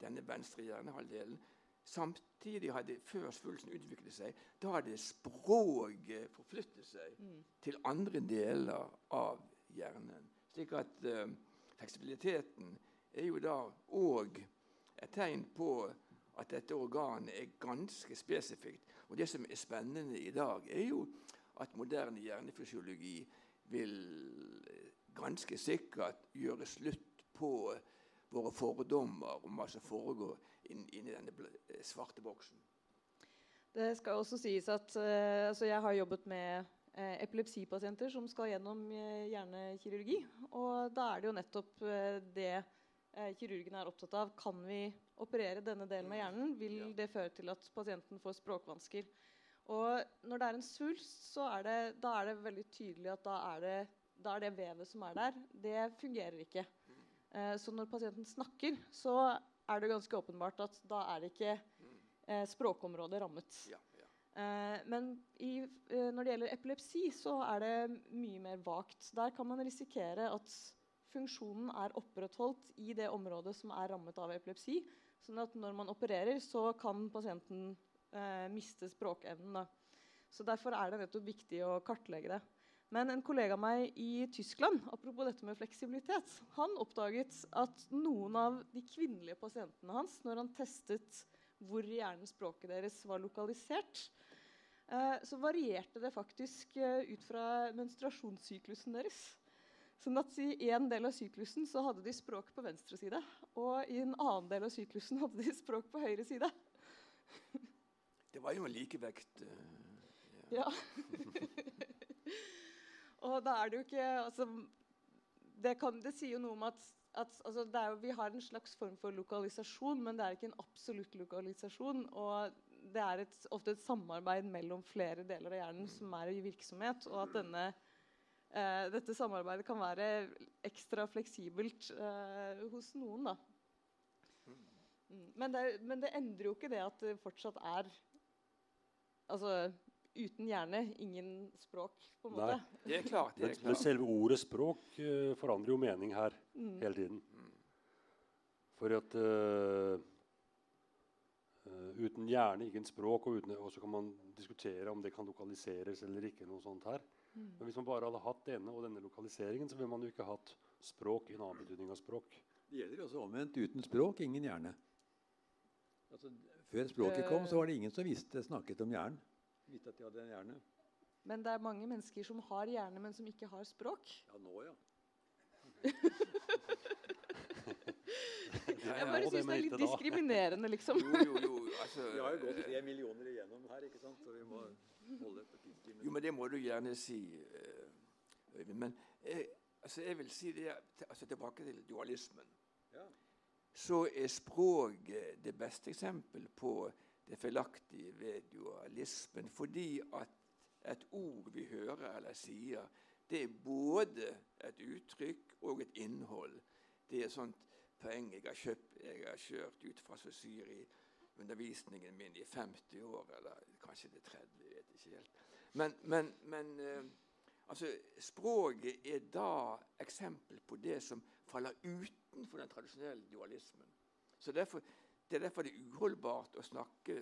denne venstre hjernehalvdelen. Samtidig hadde før svulsten utviklet seg, da hadde språket forflyttet seg mm. til andre deler av hjernen. Slik at uh, fleksibiliteten er jo da òg et tegn på at dette organet er ganske spesifikt. Og det som er spennende i dag, er jo at moderne hjernefysiologi vil ganske sikkert gjøre slutt på våre fordommer om hva som foregår inni inn denne eh, svarte boksen. Det skal også sies at altså jeg har jobbet med epilepsipasienter som skal gjennom hjernekirurgi. Og da er det jo nettopp det eh, kirurgen er opptatt av. Kan vi operere denne delen av hjernen? Vil det føre til at pasienten får språkvansker? Og når det er en svulst, så er det, da er det veldig tydelig at da er det, da er det vevet som er der, det fungerer ikke. Eh, så når pasienten snakker, så er det ganske åpenbart at da er det ikke eh, språkområdet rammet. Ja. Eh, men i, uh, når det gjelder epilepsi, så er det mye mer vagt. Der kan man risikere at funksjonen er opprettholdt i det området som er rammet av epilepsi. Sånn at når man opererer, så kan pasienten eh, miste språkevnen. Da. Så Derfor er det nettopp viktig å kartlegge det. Men en kollega av meg i Tyskland apropos dette med fleksibilitet, han oppdaget at noen av de kvinnelige pasientene hans, når han testet hvor i hjernen språket deres var lokalisert, eh, så varierte det faktisk eh, ut fra menstruasjonssyklusen deres. Sånn at I en del av syklusen så hadde de språk på venstre side, og i en annen del av syklusen hadde de språk på høyre side. Det var jo en likevekt. Uh, Ja. og da er det jo ikke altså, det, kan, det sier jo noe om at, at altså, jo, vi har en slags form for lokalisasjon, men det er ikke en absolutt lokalisasjon. Og det er et, ofte et samarbeid mellom flere deler av hjernen som er i virksomhet. Og at denne, eh, dette samarbeidet kan være ekstra fleksibelt eh, hos noen. da. Mm. Men, det, men det endrer jo ikke det at det fortsatt er Altså uten hjerne, ingen språk, på en måte. Nei. Det er klart. det er er men klart. selve ordet språk uh, forandrer jo mening her Mm. hele tiden. Mm. For at uh, Uh, uten hjerne, ingen språk, og, uten, og så kan man diskutere om det kan lokaliseres eller ikke. noe sånt her. Mm. Men hvis man bare hadde hatt denne og denne lokaliseringen, så ville man jo ikke hatt språk i en annen betydning av språk. Det gjelder også omvendt. Uten språk, ingen hjerne. Altså, før språket kom, så var det ingen som visste, snakket om hjernen. Visste at de hadde en hjerne. Men det er mange mennesker som har hjerne, men som ikke har språk. Ja, nå, ja. Jeg bare syns det er litt diskriminerende, liksom. Jo, jo, jo. Altså, Vi har jo gått tre millioner igjennom her, ikke sant? så vi må. Jo, men det må du gjerne si, eh, Øyvind. Men jeg, altså, jeg vil si det altså, Tilbake til dualismen. Ja. Så er språket det beste eksempel på det feilaktige ved dualismen. Fordi at et ord vi hører eller sier, det er både et uttrykk og et innhold. Det er et sånt poeng jeg har kjøpt, jeg har kjørt ut fra som syr i undervisningen min i 50 år, eller kanskje det er 30, jeg vet ikke helt. Men, men, men eh, altså, språket er da eksempel på det som faller utenfor den tradisjonelle dualismen. Så derfor, Det er derfor det er uholdbart å snakke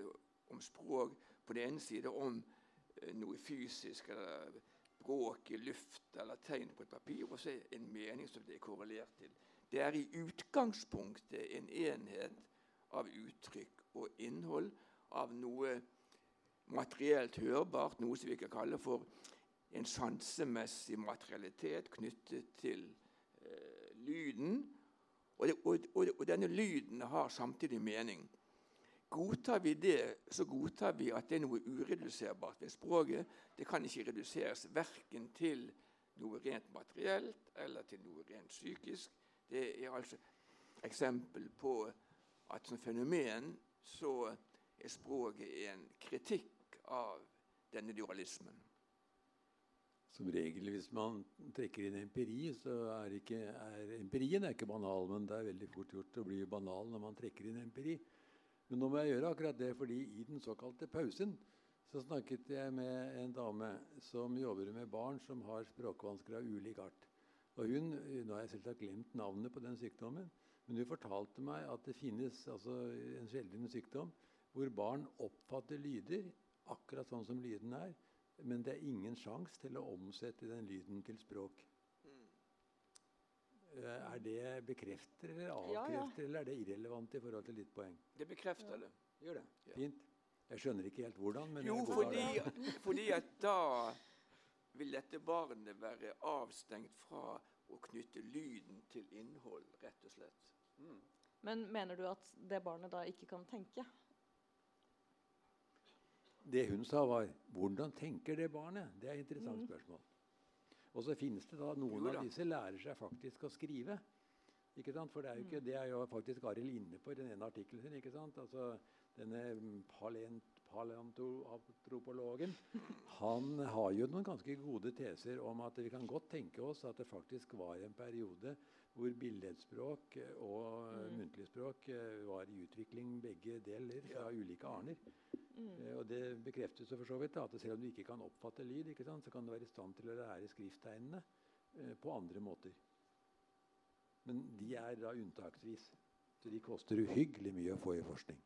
om språk på den ene side om eh, noe fysisk eller bråk i luft eller tegn på et papir, og så en mening som det er korrelert til. Det er i utgangspunktet en enhet av uttrykk og innhold, av noe materielt hørbart, noe som vi kan kalle for en sansemessig materialitet knyttet til eh, lyden. Og, det, og, og, og denne lyden har samtidig mening. Godtar vi det, så godtar vi at det er noe ureduserbart ved språket. Det kan ikke reduseres verken til noe rent materielt eller til noe rent psykisk. Det er altså eksempel på at som fenomen så er språket en kritikk av denne dualismen. Som regel hvis man trekker inn empiri, så er, ikke, er empirien er ikke banal. Men det er veldig fort gjort å bli banal når man trekker inn empiri. Men nå må jeg gjøre akkurat det, fordi i den såkalte pausen så snakket jeg med en dame som jobber med barn som har språkvansker av ulik art. Og hun, Nå har jeg selvsagt glemt navnet på den sykdommen, men hun fortalte meg at det finnes altså, en sjelden sykdom hvor barn oppfatter lyder akkurat sånn som lyden er, men det er ingen sjanse til å omsette den lyden til språk. Mm. Er det bekrefter eller Ja, ja. eller er det irrelevant i forhold til ditt poeng? Det bekrefter det. Gjør det. Ja. Fint. Jeg skjønner ikke helt hvordan, men Jo, fordi, fordi at da vil dette barnet være avstengt fra å knytte lyden til innhold, rett og slett. Men mener du at det barnet da ikke kan tenke? Det hun sa, var 'Hvordan tenker det barnet?' Det er et interessant Mhm. spørsmål. Og så finnes det da noen av disse lærer seg faktisk å skrive. Ikke sant? For det er jo, ikke, det er jo faktisk Arild inne på i den ene artikkelen sin. ikke sant? Altså, denne paleantropologen han har jo noen ganske gode teser om at vi kan godt tenke oss at det faktisk var en periode hvor billedspråk og mm. muntlig språk eh, var i utvikling begge deler fra ulike arner. Mm. Eh, og Det bekreftes for så vidt da, at selv om du ikke kan oppfatte lyd, sant, så kan du være i stand til å lære skrifttegnene eh, på andre måter. Men de er da unntaksvis. Så de koster uhyggelig mye å få i forskning.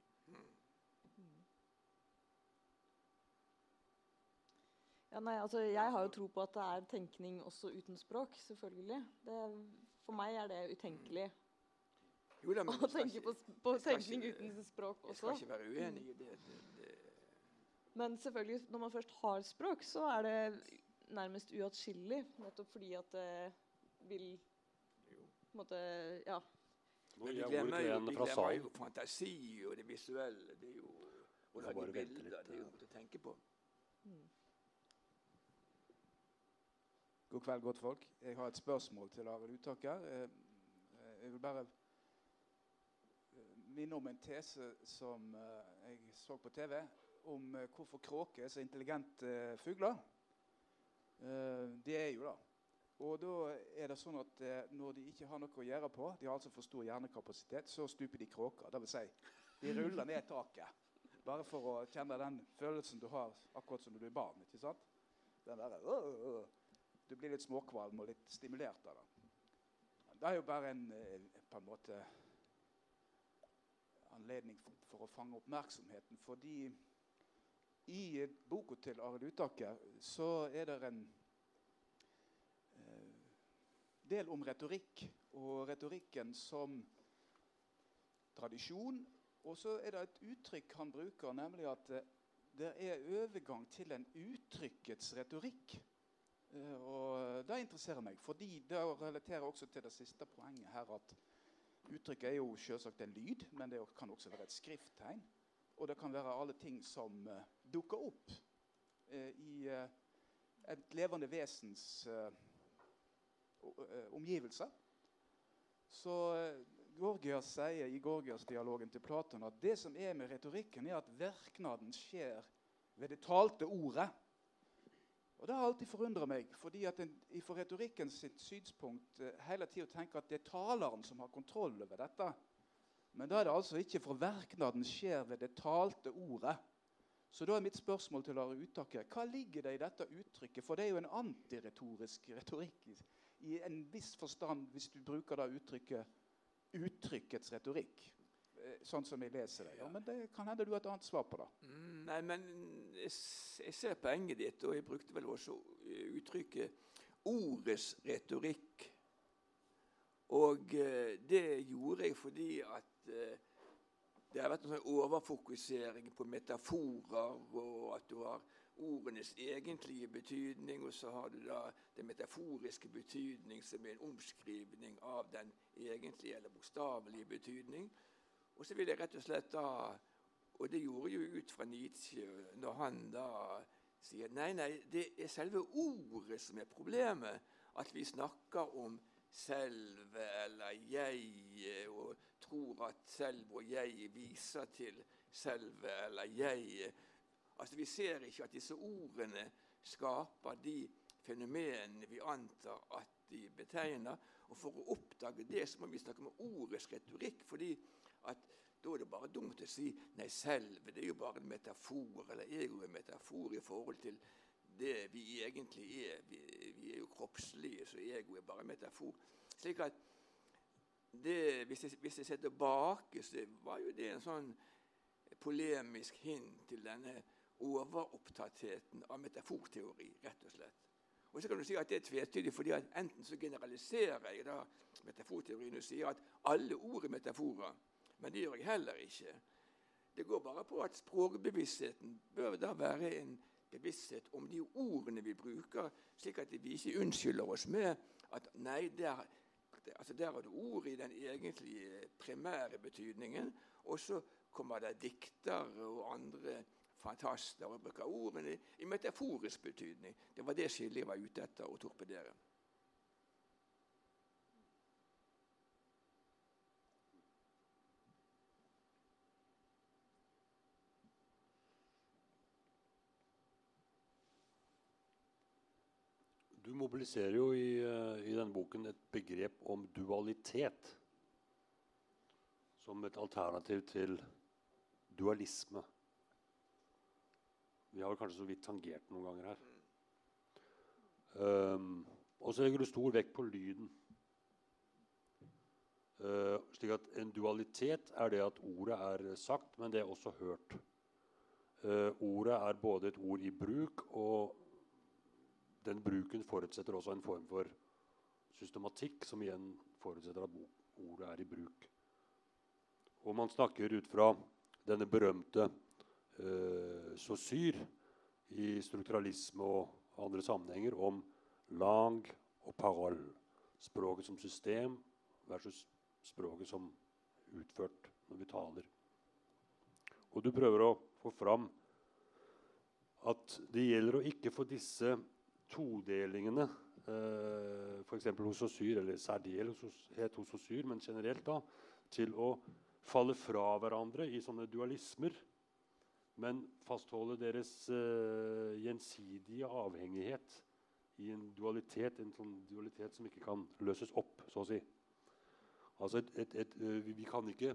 Ja, nei, altså, jeg har jo tro på at det er tenkning også uten språk. selvfølgelig. Det, for meg er det utenkelig jo, da, å tenke på, på tenkning ikke, uten språk også. Jeg skal ikke være uenig i det. det, det. Men selvfølgelig, når man først har språk, så er det nærmest uatskillelig. Nettopp fordi at det vil på en måte, ja. Men vi glemmer, jo, vi glemmer jo fantasi og det visuelle. Det er jo, å lage bilder. Det er jo å tenke på. Mm. God kveld, godt folk. Jeg har et spørsmål til Arild Utaker. Eh, eh, jeg vil bare eh, minne om en tese som jeg så på TV, om hvorfor kråker er så intelligente fugler. Det er jo da. Og da er det sånn at Når de ikke har noe å gjøre på, de har altså for stor hjernekapasitet, så stuper de kråker. Det vil si, de ruller ned taket. Bare for å kjenne den følelsen du har akkurat som når du er barn. ikke sant? Den der, øh, øh du blir litt småkvalm og litt stimulert av det. Det er jo bare en, eh, på en måte anledning for, for, å fange oppmerksomheten. Fordi i boka til Arild Utaker så er det en eh, del om retorikk. Og retorikken som tradisjon. Og så er det et uttrykk han bruker, nemlig at eh, det er overgang til en uttrykkets retorikk. Eh, og Det interesserer meg, fordi det relaterer også til det siste poenget her at uttrykket er jo selvsagt en lyd, men det kan også være et skrifttegn. Og det kan være alle ting som dukker opp uh, i uh, et levende vesens omgivelser. Så Gorgias sier i Gorgias-dialogen til Platon at det som er med retorikken, er at verknaden skjer ved det talte ordet. Og Det har alltid forundra meg, fordi at en fra retorikken sitt synspunkt eh, hele tida tenker at det er taleren som har kontroll over dette. Men da er det altså ikke for verknaden skjer ved det talte ordet. Så da er mitt spørsmål til Are uttaket. hva ligger det i dette uttrykket? For det er jo en antiretorisk retorikk i, en viss forstand, hvis du bruker da uttrykket uttrykkets retorikk. Eh, sånn som jeg leser det. Ja, men det kan hende du har et annet svar på det. Mm, nei, men jeg, jeg ser poenget ditt, og jeg brukte vel også uttrykket ordets retorikk. Og uh, det gjorde jeg fordi at det har vært en sånn overfokusering på metaforer, og at du har ordenes egentlige betydning, og så har du da den metaforiske betydning, som er en omskrivning av den egentlige eller bokstavelige betydning. Og så vil jeg rett og slett da Og det gjorde jo ut fra Nietzsche når han da sier nei, nei, det er selve ordet som er problemet. At vi snakker om selve eller jeg, og tror at selv og jeg viser til selve eller jeg. Altså Vi ser ikke at disse ordene skaper de fenomenene vi antar at de betegner. Og For å oppdage det så må vi snakke om ordets retorikk. fordi at da er det bare dumt å si nei, selve det er jo bare en metafor, eller ego en metafor i forhold til det vi egentlig er. Vi, vi er jo kroppslige, så ego er bare en metafor. Slik at det, hvis, jeg, hvis jeg ser tilbake, så var jo det en sånn polemisk hint til denne overopptattheten av metaforteori, rett og slett. Og så kan du si at det er tvetydig, fordi at enten så generaliserer jeg da metaforteorien og sier at alle ord er metaforer. Men det gjør jeg heller ikke. Det går bare på at språkbevisstheten bør da være en bevissthet om de ordene vi bruker, slik at vi ikke unnskylder oss med at nei, der, altså der har du ordet i den egentlige primære betydningen, og så kommer det diktere og andre fantaster og bruker ordene i metaforisk betydning. Det var det skillet jeg var ute etter å torpedere. du mobiliserer jo i, uh, i denne boken et begrep om dualitet. Som et alternativ til dualisme. Vi har kanskje så vidt tangert noen ganger her. Um, og så legger du stor vekt på lyden. Uh, slik at En dualitet er det at ordet er sagt, men det er også hørt. Uh, ordet er både et ord i bruk, og den bruken forutsetter også en form for systematikk, som igjen forutsetter at ordet er i bruk. Og man snakker ut fra denne berømte eh, sosyr i strukturalisme og andre sammenhenger om lang og parol. Språket som system versus språket som utført når vi taler. Og du prøver å få fram at det gjelder å ikke få disse todelingene eh, f.eks. hos Saussure, eller særdeleshet hos Saussure, men generelt da, til å falle fra hverandre i sånne dualismer, men fastholde deres eh, gjensidige avhengighet i en dualitet, en sånn dualitet som ikke kan løses opp, så å si. Altså et, et, et, vi, kan ikke,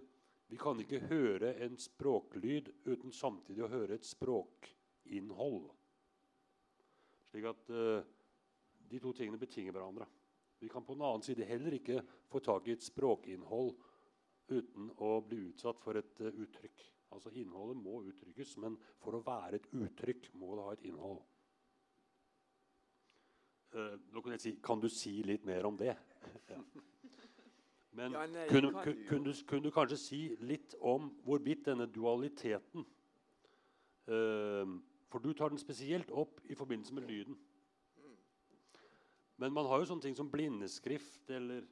vi, kan ikke, høre en språklyd uten samtidig å høre et språkinnhold. Slik at uh, de to tingene betinger hverandre. Vi kan på den annen side heller ikke få tak i et språkinnhold uten å bli utsatt for et uh, uttrykk. Altså Innholdet må uttrykkes, men for å være et uttrykk må det ha et innhold. Uh, nå kan jeg si Kan du si litt mer om det? ja. Men ja, nei, kunne, kunne, kunne, du, kunne, du, kanskje si litt om hvorvidt denne dualiteten uh, For du tar den spesielt opp i forbindelse med lyden. Men man har jo sånne ting som blindeskrift, eller,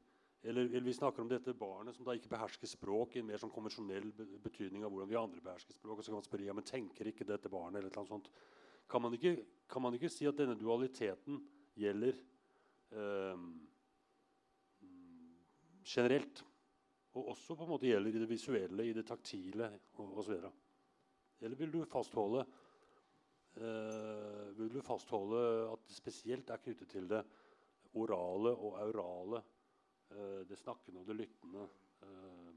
eller, eller, vi snakker om dette barnet som da ikke behersker språk i en mer sånn konvensjonell betydning av hvordan vi andre behersker språk. Og så kan man spørre ja, men tenker ikke dette barnet eller noe sånt. Kan man, ikke, kan man ikke si at denne dualiteten gjelder eh, generelt. Og også på en måte gjelder i det visuelle, i det taktile osv. Eller vil du fastholde vil du fastholde at det spesielt er knyttet til det orale og aurale, eh, det snakkende og det lyttende eh,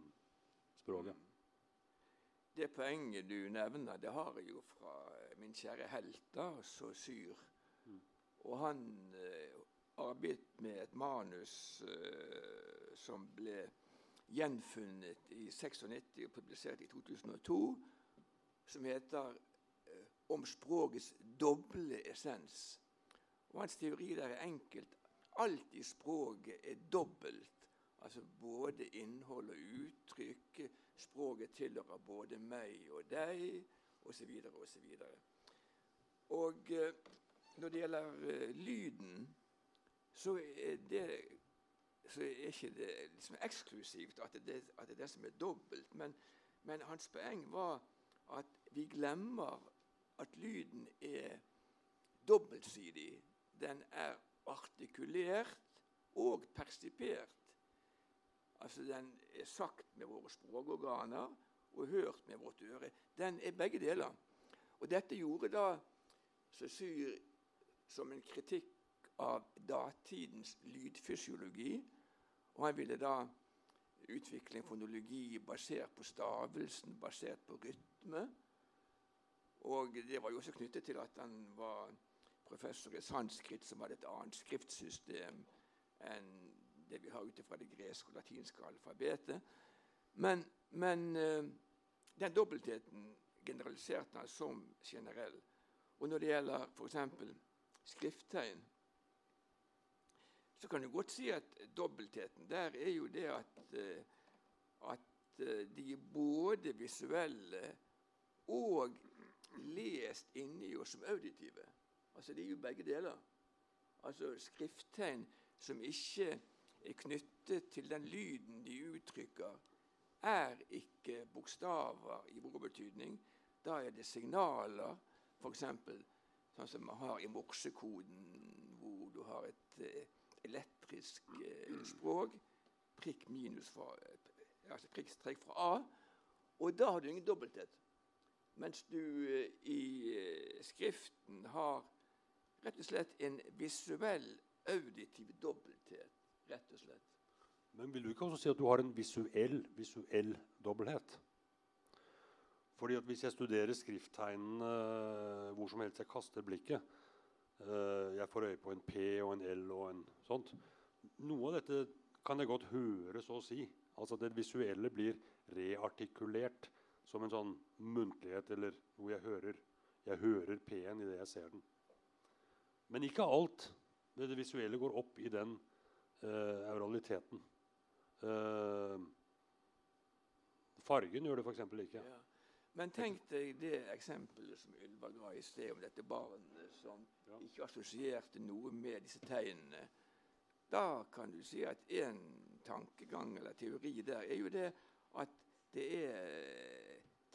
språket? Det poenget du nevner, det har jeg jo fra min kjære helt, da, syr Mm. Og han eh, arbeidet med et manus uh, som ble gjenfunnet i 96 og publisert i 2002, som heter 'Om språkets doble essens'. Og Hans teori der er enkelt. Alt i språket er dobbelt. Altså både innhold og uttrykk. Språket tilhører både meg og deg, osv. osv. Og, og uh, når det gjelder lyden så er, det, så er ikke det liksom eksklusivt at det, at det, er det som er dobbelt. Men, men, hans poeng var at vi glemmer at lyden er dobbeltsidig. Den er artikulert og persipert. Altså Den er sagt med våre språkorganer og hørt med vårt øre. Den er begge deler. Og dette gjorde da Saussure som en kritikk av datidens lydfysiologi. Og han ville da utvikle en fonologi basert på stavelsen, basert på rytme. Og det var jo også knyttet til at han var professor i sanskrit, som hadde et annet skriftsystem enn det vi har ut fra det greske og latinske alfabetet. Men, men uh, den dobbeltheten generaliserte han som generell. Og når det gjelder f.eks. skrifttegn, så kan du godt si at dobbeltheten der er jo det at, eh, at eh, de er både visuelle og lest inni oss som auditive. Altså Det er jo begge deler. Altså Skrifttegn som ikke er knyttet til den lyden de uttrykker, er ikke bokstaver i vår betydning. Da er det signaler, f.eks. sånn som man har i morsekoden, hvor du har et eh, elektrisk eh, språk. Prikk minus fra, eh, altså prikk strekk fra A. Og da har du ingen dobbelthet. Mens du eh, i skriften har rett og slett en visuell auditiv dobbelthet, rett og slett. Men vil du ikke også si at du har en visuell, visuell dobbelthet? Fordi at Hvis jeg studerer skrifttegnene eh, hvor som helst jeg kaster blikket Jeg får øye på en P og en L og en sånt. Noe av dette kan jeg godt høre, så å si. Altså at Det visuelle blir reartikulert som en sånn muntlighet eller noe jeg hører. Jeg hører P-en idet jeg ser den. Men ikke alt ved det visuelle går opp i den uh, auraliteten. Uh, fargen gjør det f.eks. ikke. Ja. Men tenk deg det eksempelet som Ylva ga i sted om dette barnet som ja. ikke assosierte noe med disse tegnene. Da kan du si at en tankegang eller teori der er jo det at det er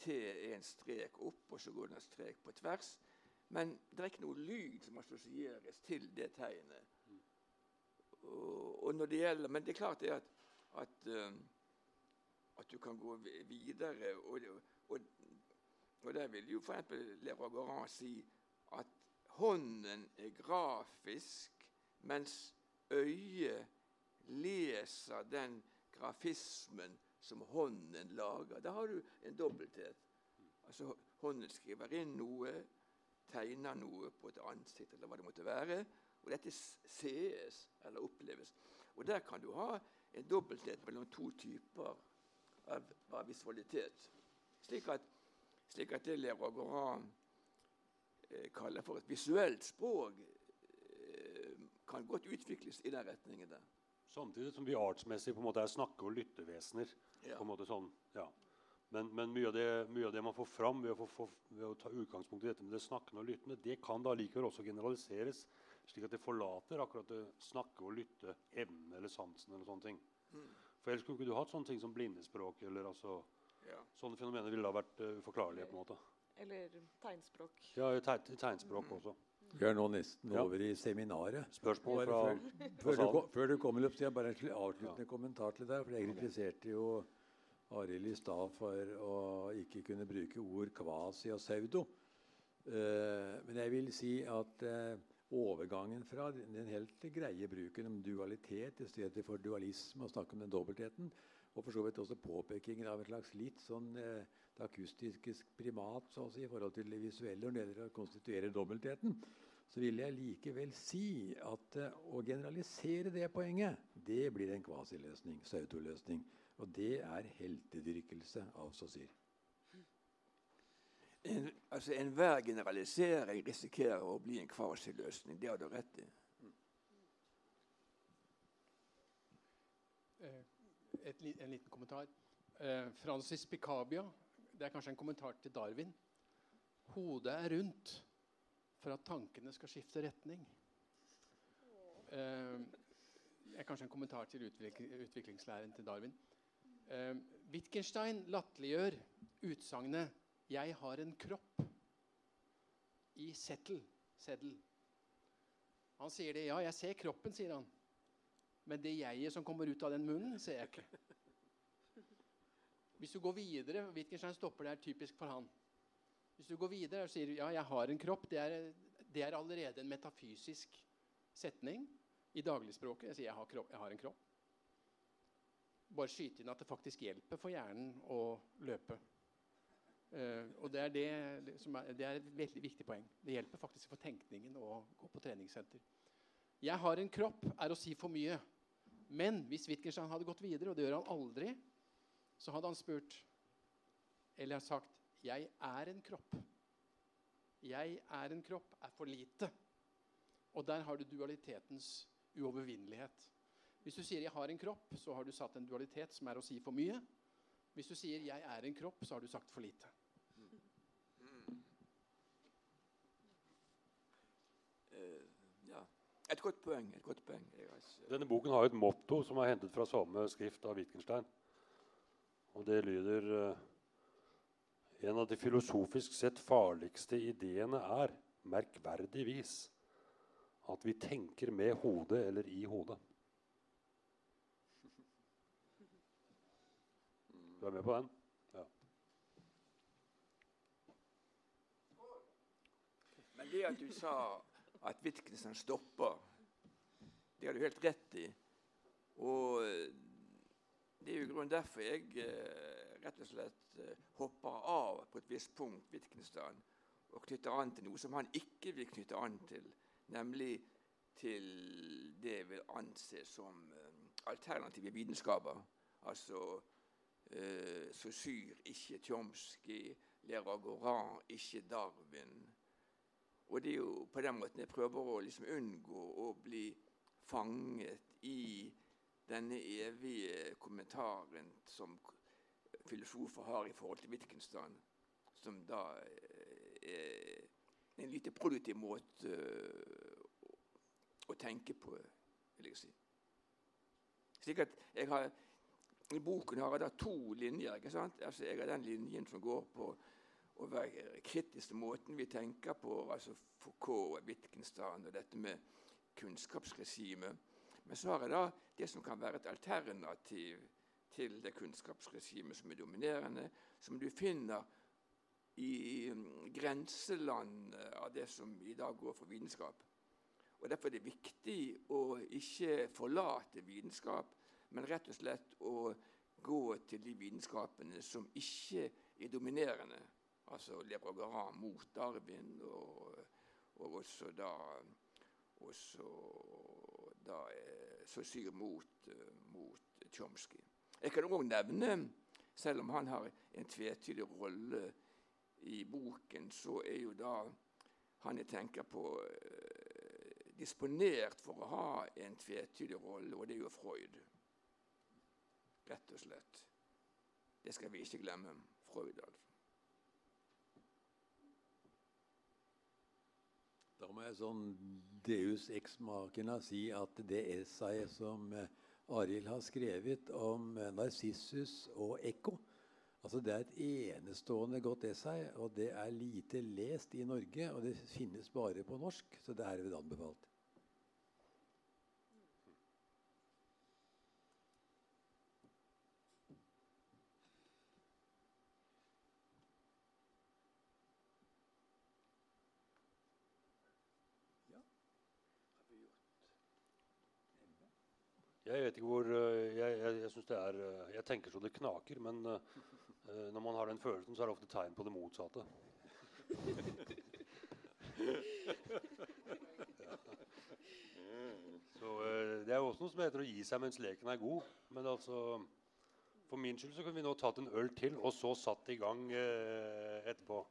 til en strek opp, og så går det en strek på tvers. Men det er ikke noe lyd som assosieres til det tegnet. Og, og det gjelder, Men det er klart det at, at, um, at du kan gå videre. Og, og, og der vil jo f.eks. Leroy si at hånden er grafisk, mens øyet leser den grafismen som hånden lager. Da har du en dobbelthet. Altså Hånden skriver inn noe, tegner noe på et ansikt, eller hva det måtte være. Og dette sees eller oppleves. Og der kan du ha en dobbelthet mellom to typer av, av visualitet. Slik at, slik at det Leroy Goran eh, kaller for et visuelt språk, eh, kan godt utvikles i den retningen der. Samtidig som vi artsmessig på en måte er snakke- og lyttevesener. Ja. på en måte sånn, ja. Men, men mye, av det, mye, av det, man får fram ved å, få, ved å, ta utgangspunkt i dette med det snakkende og lyttende, det kan da likevel også generaliseres, slik at det forlater akkurat det snakke- og lytte-evnen eller sansen. eller sånne ting. Mm. For ellers kunne ikke du hatt sånne ting som blindespråk. eller altså, ja. Sånne fenomener ville da vært uh, uforklarlige. på en måte. Eller tegnspråk. Ja, tegnspråk mm. også. Vi er nå nesten ja. over i seminaret. Spørsmål fra, før, før, du, før, du, kommer opp, så jeg bare en avsluttende ja. kommentar til deg. For jeg kritiserte jo Arild i stad for å ikke kunne bruke ord kvasi og pseudo. Uh, men jeg vil si at uh, overgangen fra den helt greie bruken om dualitet i stedet for dualisme og snakke om den dobbeltheten, og for så vidt også påpekingen av en slags litt sånn eh, akustiske primat så å si, i forhold til det visuelle når det gjelder å konstituere dobbeltheten, så vil jeg likevel si at uh, å generalisere det poenget, det blir en kvasiløsning, pseudoløsning. Og det er heltedyrkelse av Saussure. En, altså Enhver generalisering risikerer å bli en kvasiløsning. Det har du rett i. Eh, et, en liten kommentar. Eh, Francis Picabia, det er kanskje en kommentar til Darwin. Hodet er rundt for at tankene skal skifte retning. Uh, er kanskje en kommentar til utvik utviklingslæren til Darwin. Uh, Wittgenstein latterliggjør utsagnet 'Jeg har en kropp' i settel. Seddel. Han sier det. 'Ja, jeg ser kroppen', sier han. Men det jeget som kommer ut av den munnen, ser jeg ikke. Hvis du går videre Wittgenstein stopper der typisk for han. Hvis du går videre og sier ja, jeg har en kropp, det er, det er allerede en metafysisk setning i dagligspråket. Jeg sier jeg har, kropp, jeg har en kropp. Bare skyte inn at det faktisk hjelper for hjernen å løpe. Uh, og det er, det, er, det er, et veldig viktig poeng. Det hjelper faktisk for tenkningen å gå på treningssenter. 'Jeg har en kropp' er å si for mye. Men hvis Wittgenstein hadde gått videre, og det gjør han aldri, så hadde han spurt eller sagt 'Jeg er en kropp'. 'Jeg er en kropp' er for lite. Og der har du dualitetens uovervinnelighet. Hvis du sier 'jeg har en kropp', så har du satt en dualitet som er å si for mye. Hvis du sier 'jeg er en kropp', så har du sagt for lite. Mm. Uh, ja. Et godt poeng. et godt poeng. Denne boken har et motto som er hentet fra samme skrift av Wittgenstein. Og det lyder uh, en av de filosofisk sett farligste ideene er, merkverdigvis, at vi tenker med hodet eller i hodet. Du er med på den? Ja. Men det at du sa at Wittgenstein stopper Det har du helt rett i. Og det er jo grunnen derfor jeg eh, rett og slett eh, hopper av på et visst punkt Wittgenstein og knytter an til noe som han ikke vil knytte an til, nemlig til det jeg vil anse som eh, alternative vitenskaper. Altså eh, Saussure, ikke Chomsky, Leragoran, ikke Darwin. Og det er jo på den måten jeg prøver å liksom unngå å bli fanget i denne evige kommentaren som filosofer har i forhold til Wittgenstein, som da er en lite produktiv måte øh, å tenke på, vil jeg si. Slik at jeg har, I boken har jeg da to linjer. ikke sant? Altså Jeg har den linjen som går på å være kritisk til måten vi tenker på, altså Foucault og Wittgenstein og dette med kunnskapsregimet. Men så har jeg da det som kan være et alternativ til det kunnskapsregimet som er dominerende, som du finner i mm, grenselandet av det som i dag går for vitenskap. Og Derfor er det viktig å ikke forlate vitenskap, men rett og slett å gå til de vitenskapene som ikke er dominerende. Altså Lebrogaran mot Darwin, og, og også da også da Saussure mot, mot Chomsky. Jeg kan òg nevne, selv om han har en tvetydig rolle i boken, så er jo da han jeg tenker på, eh, disponert for å ha en tvetydig rolle, og det er jo Freud. Rett og slett. Det skal vi ikke glemme. Freud, altså. Da må jeg sånn deus ex machina si at det essayet som eh, Arild har skrevet om eh, Narsissus og Ekko altså Det er et enestående godt essay, og det er lite lest i Norge. Og det finnes bare på norsk, så det er herved anbefalt. Jeg vet ikke hvor eh, Jeg, jeg, jeg synes det er eh, Jeg tenker så det knaker, men uh, når man har den følelsen, så er det ofte tegn på det motsatte. Så uh, Det er jo også noe som heter å gi seg mens leken er god. Men altså for min skyld så kunne vi nå tatt en øl til og så satt i gang uh, etterpå.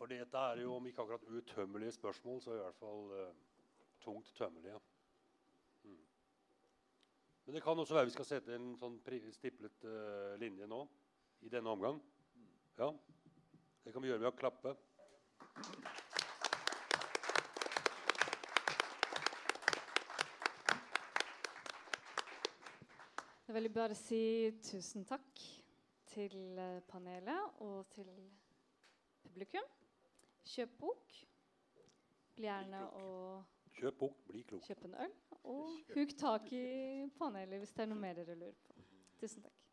For dette er jo om ikke akkurat utømmelige spørsmål, så i hvert fall tungt tømmelige. Men det kan også være vi skal sette en sånn stiplet uh, linje nå. I denne omgang. Ja. Det kan vi gjøre ved å klappe. Jeg vil bare si tusen takk til eh, panelet og til publikum. Kjøp bok. Bli gjerne å Kjøp bok, bli klok. Kjøp en øl. Og hugg tak i panelet hvis det er noe mer dere lurer på. Tusen takk.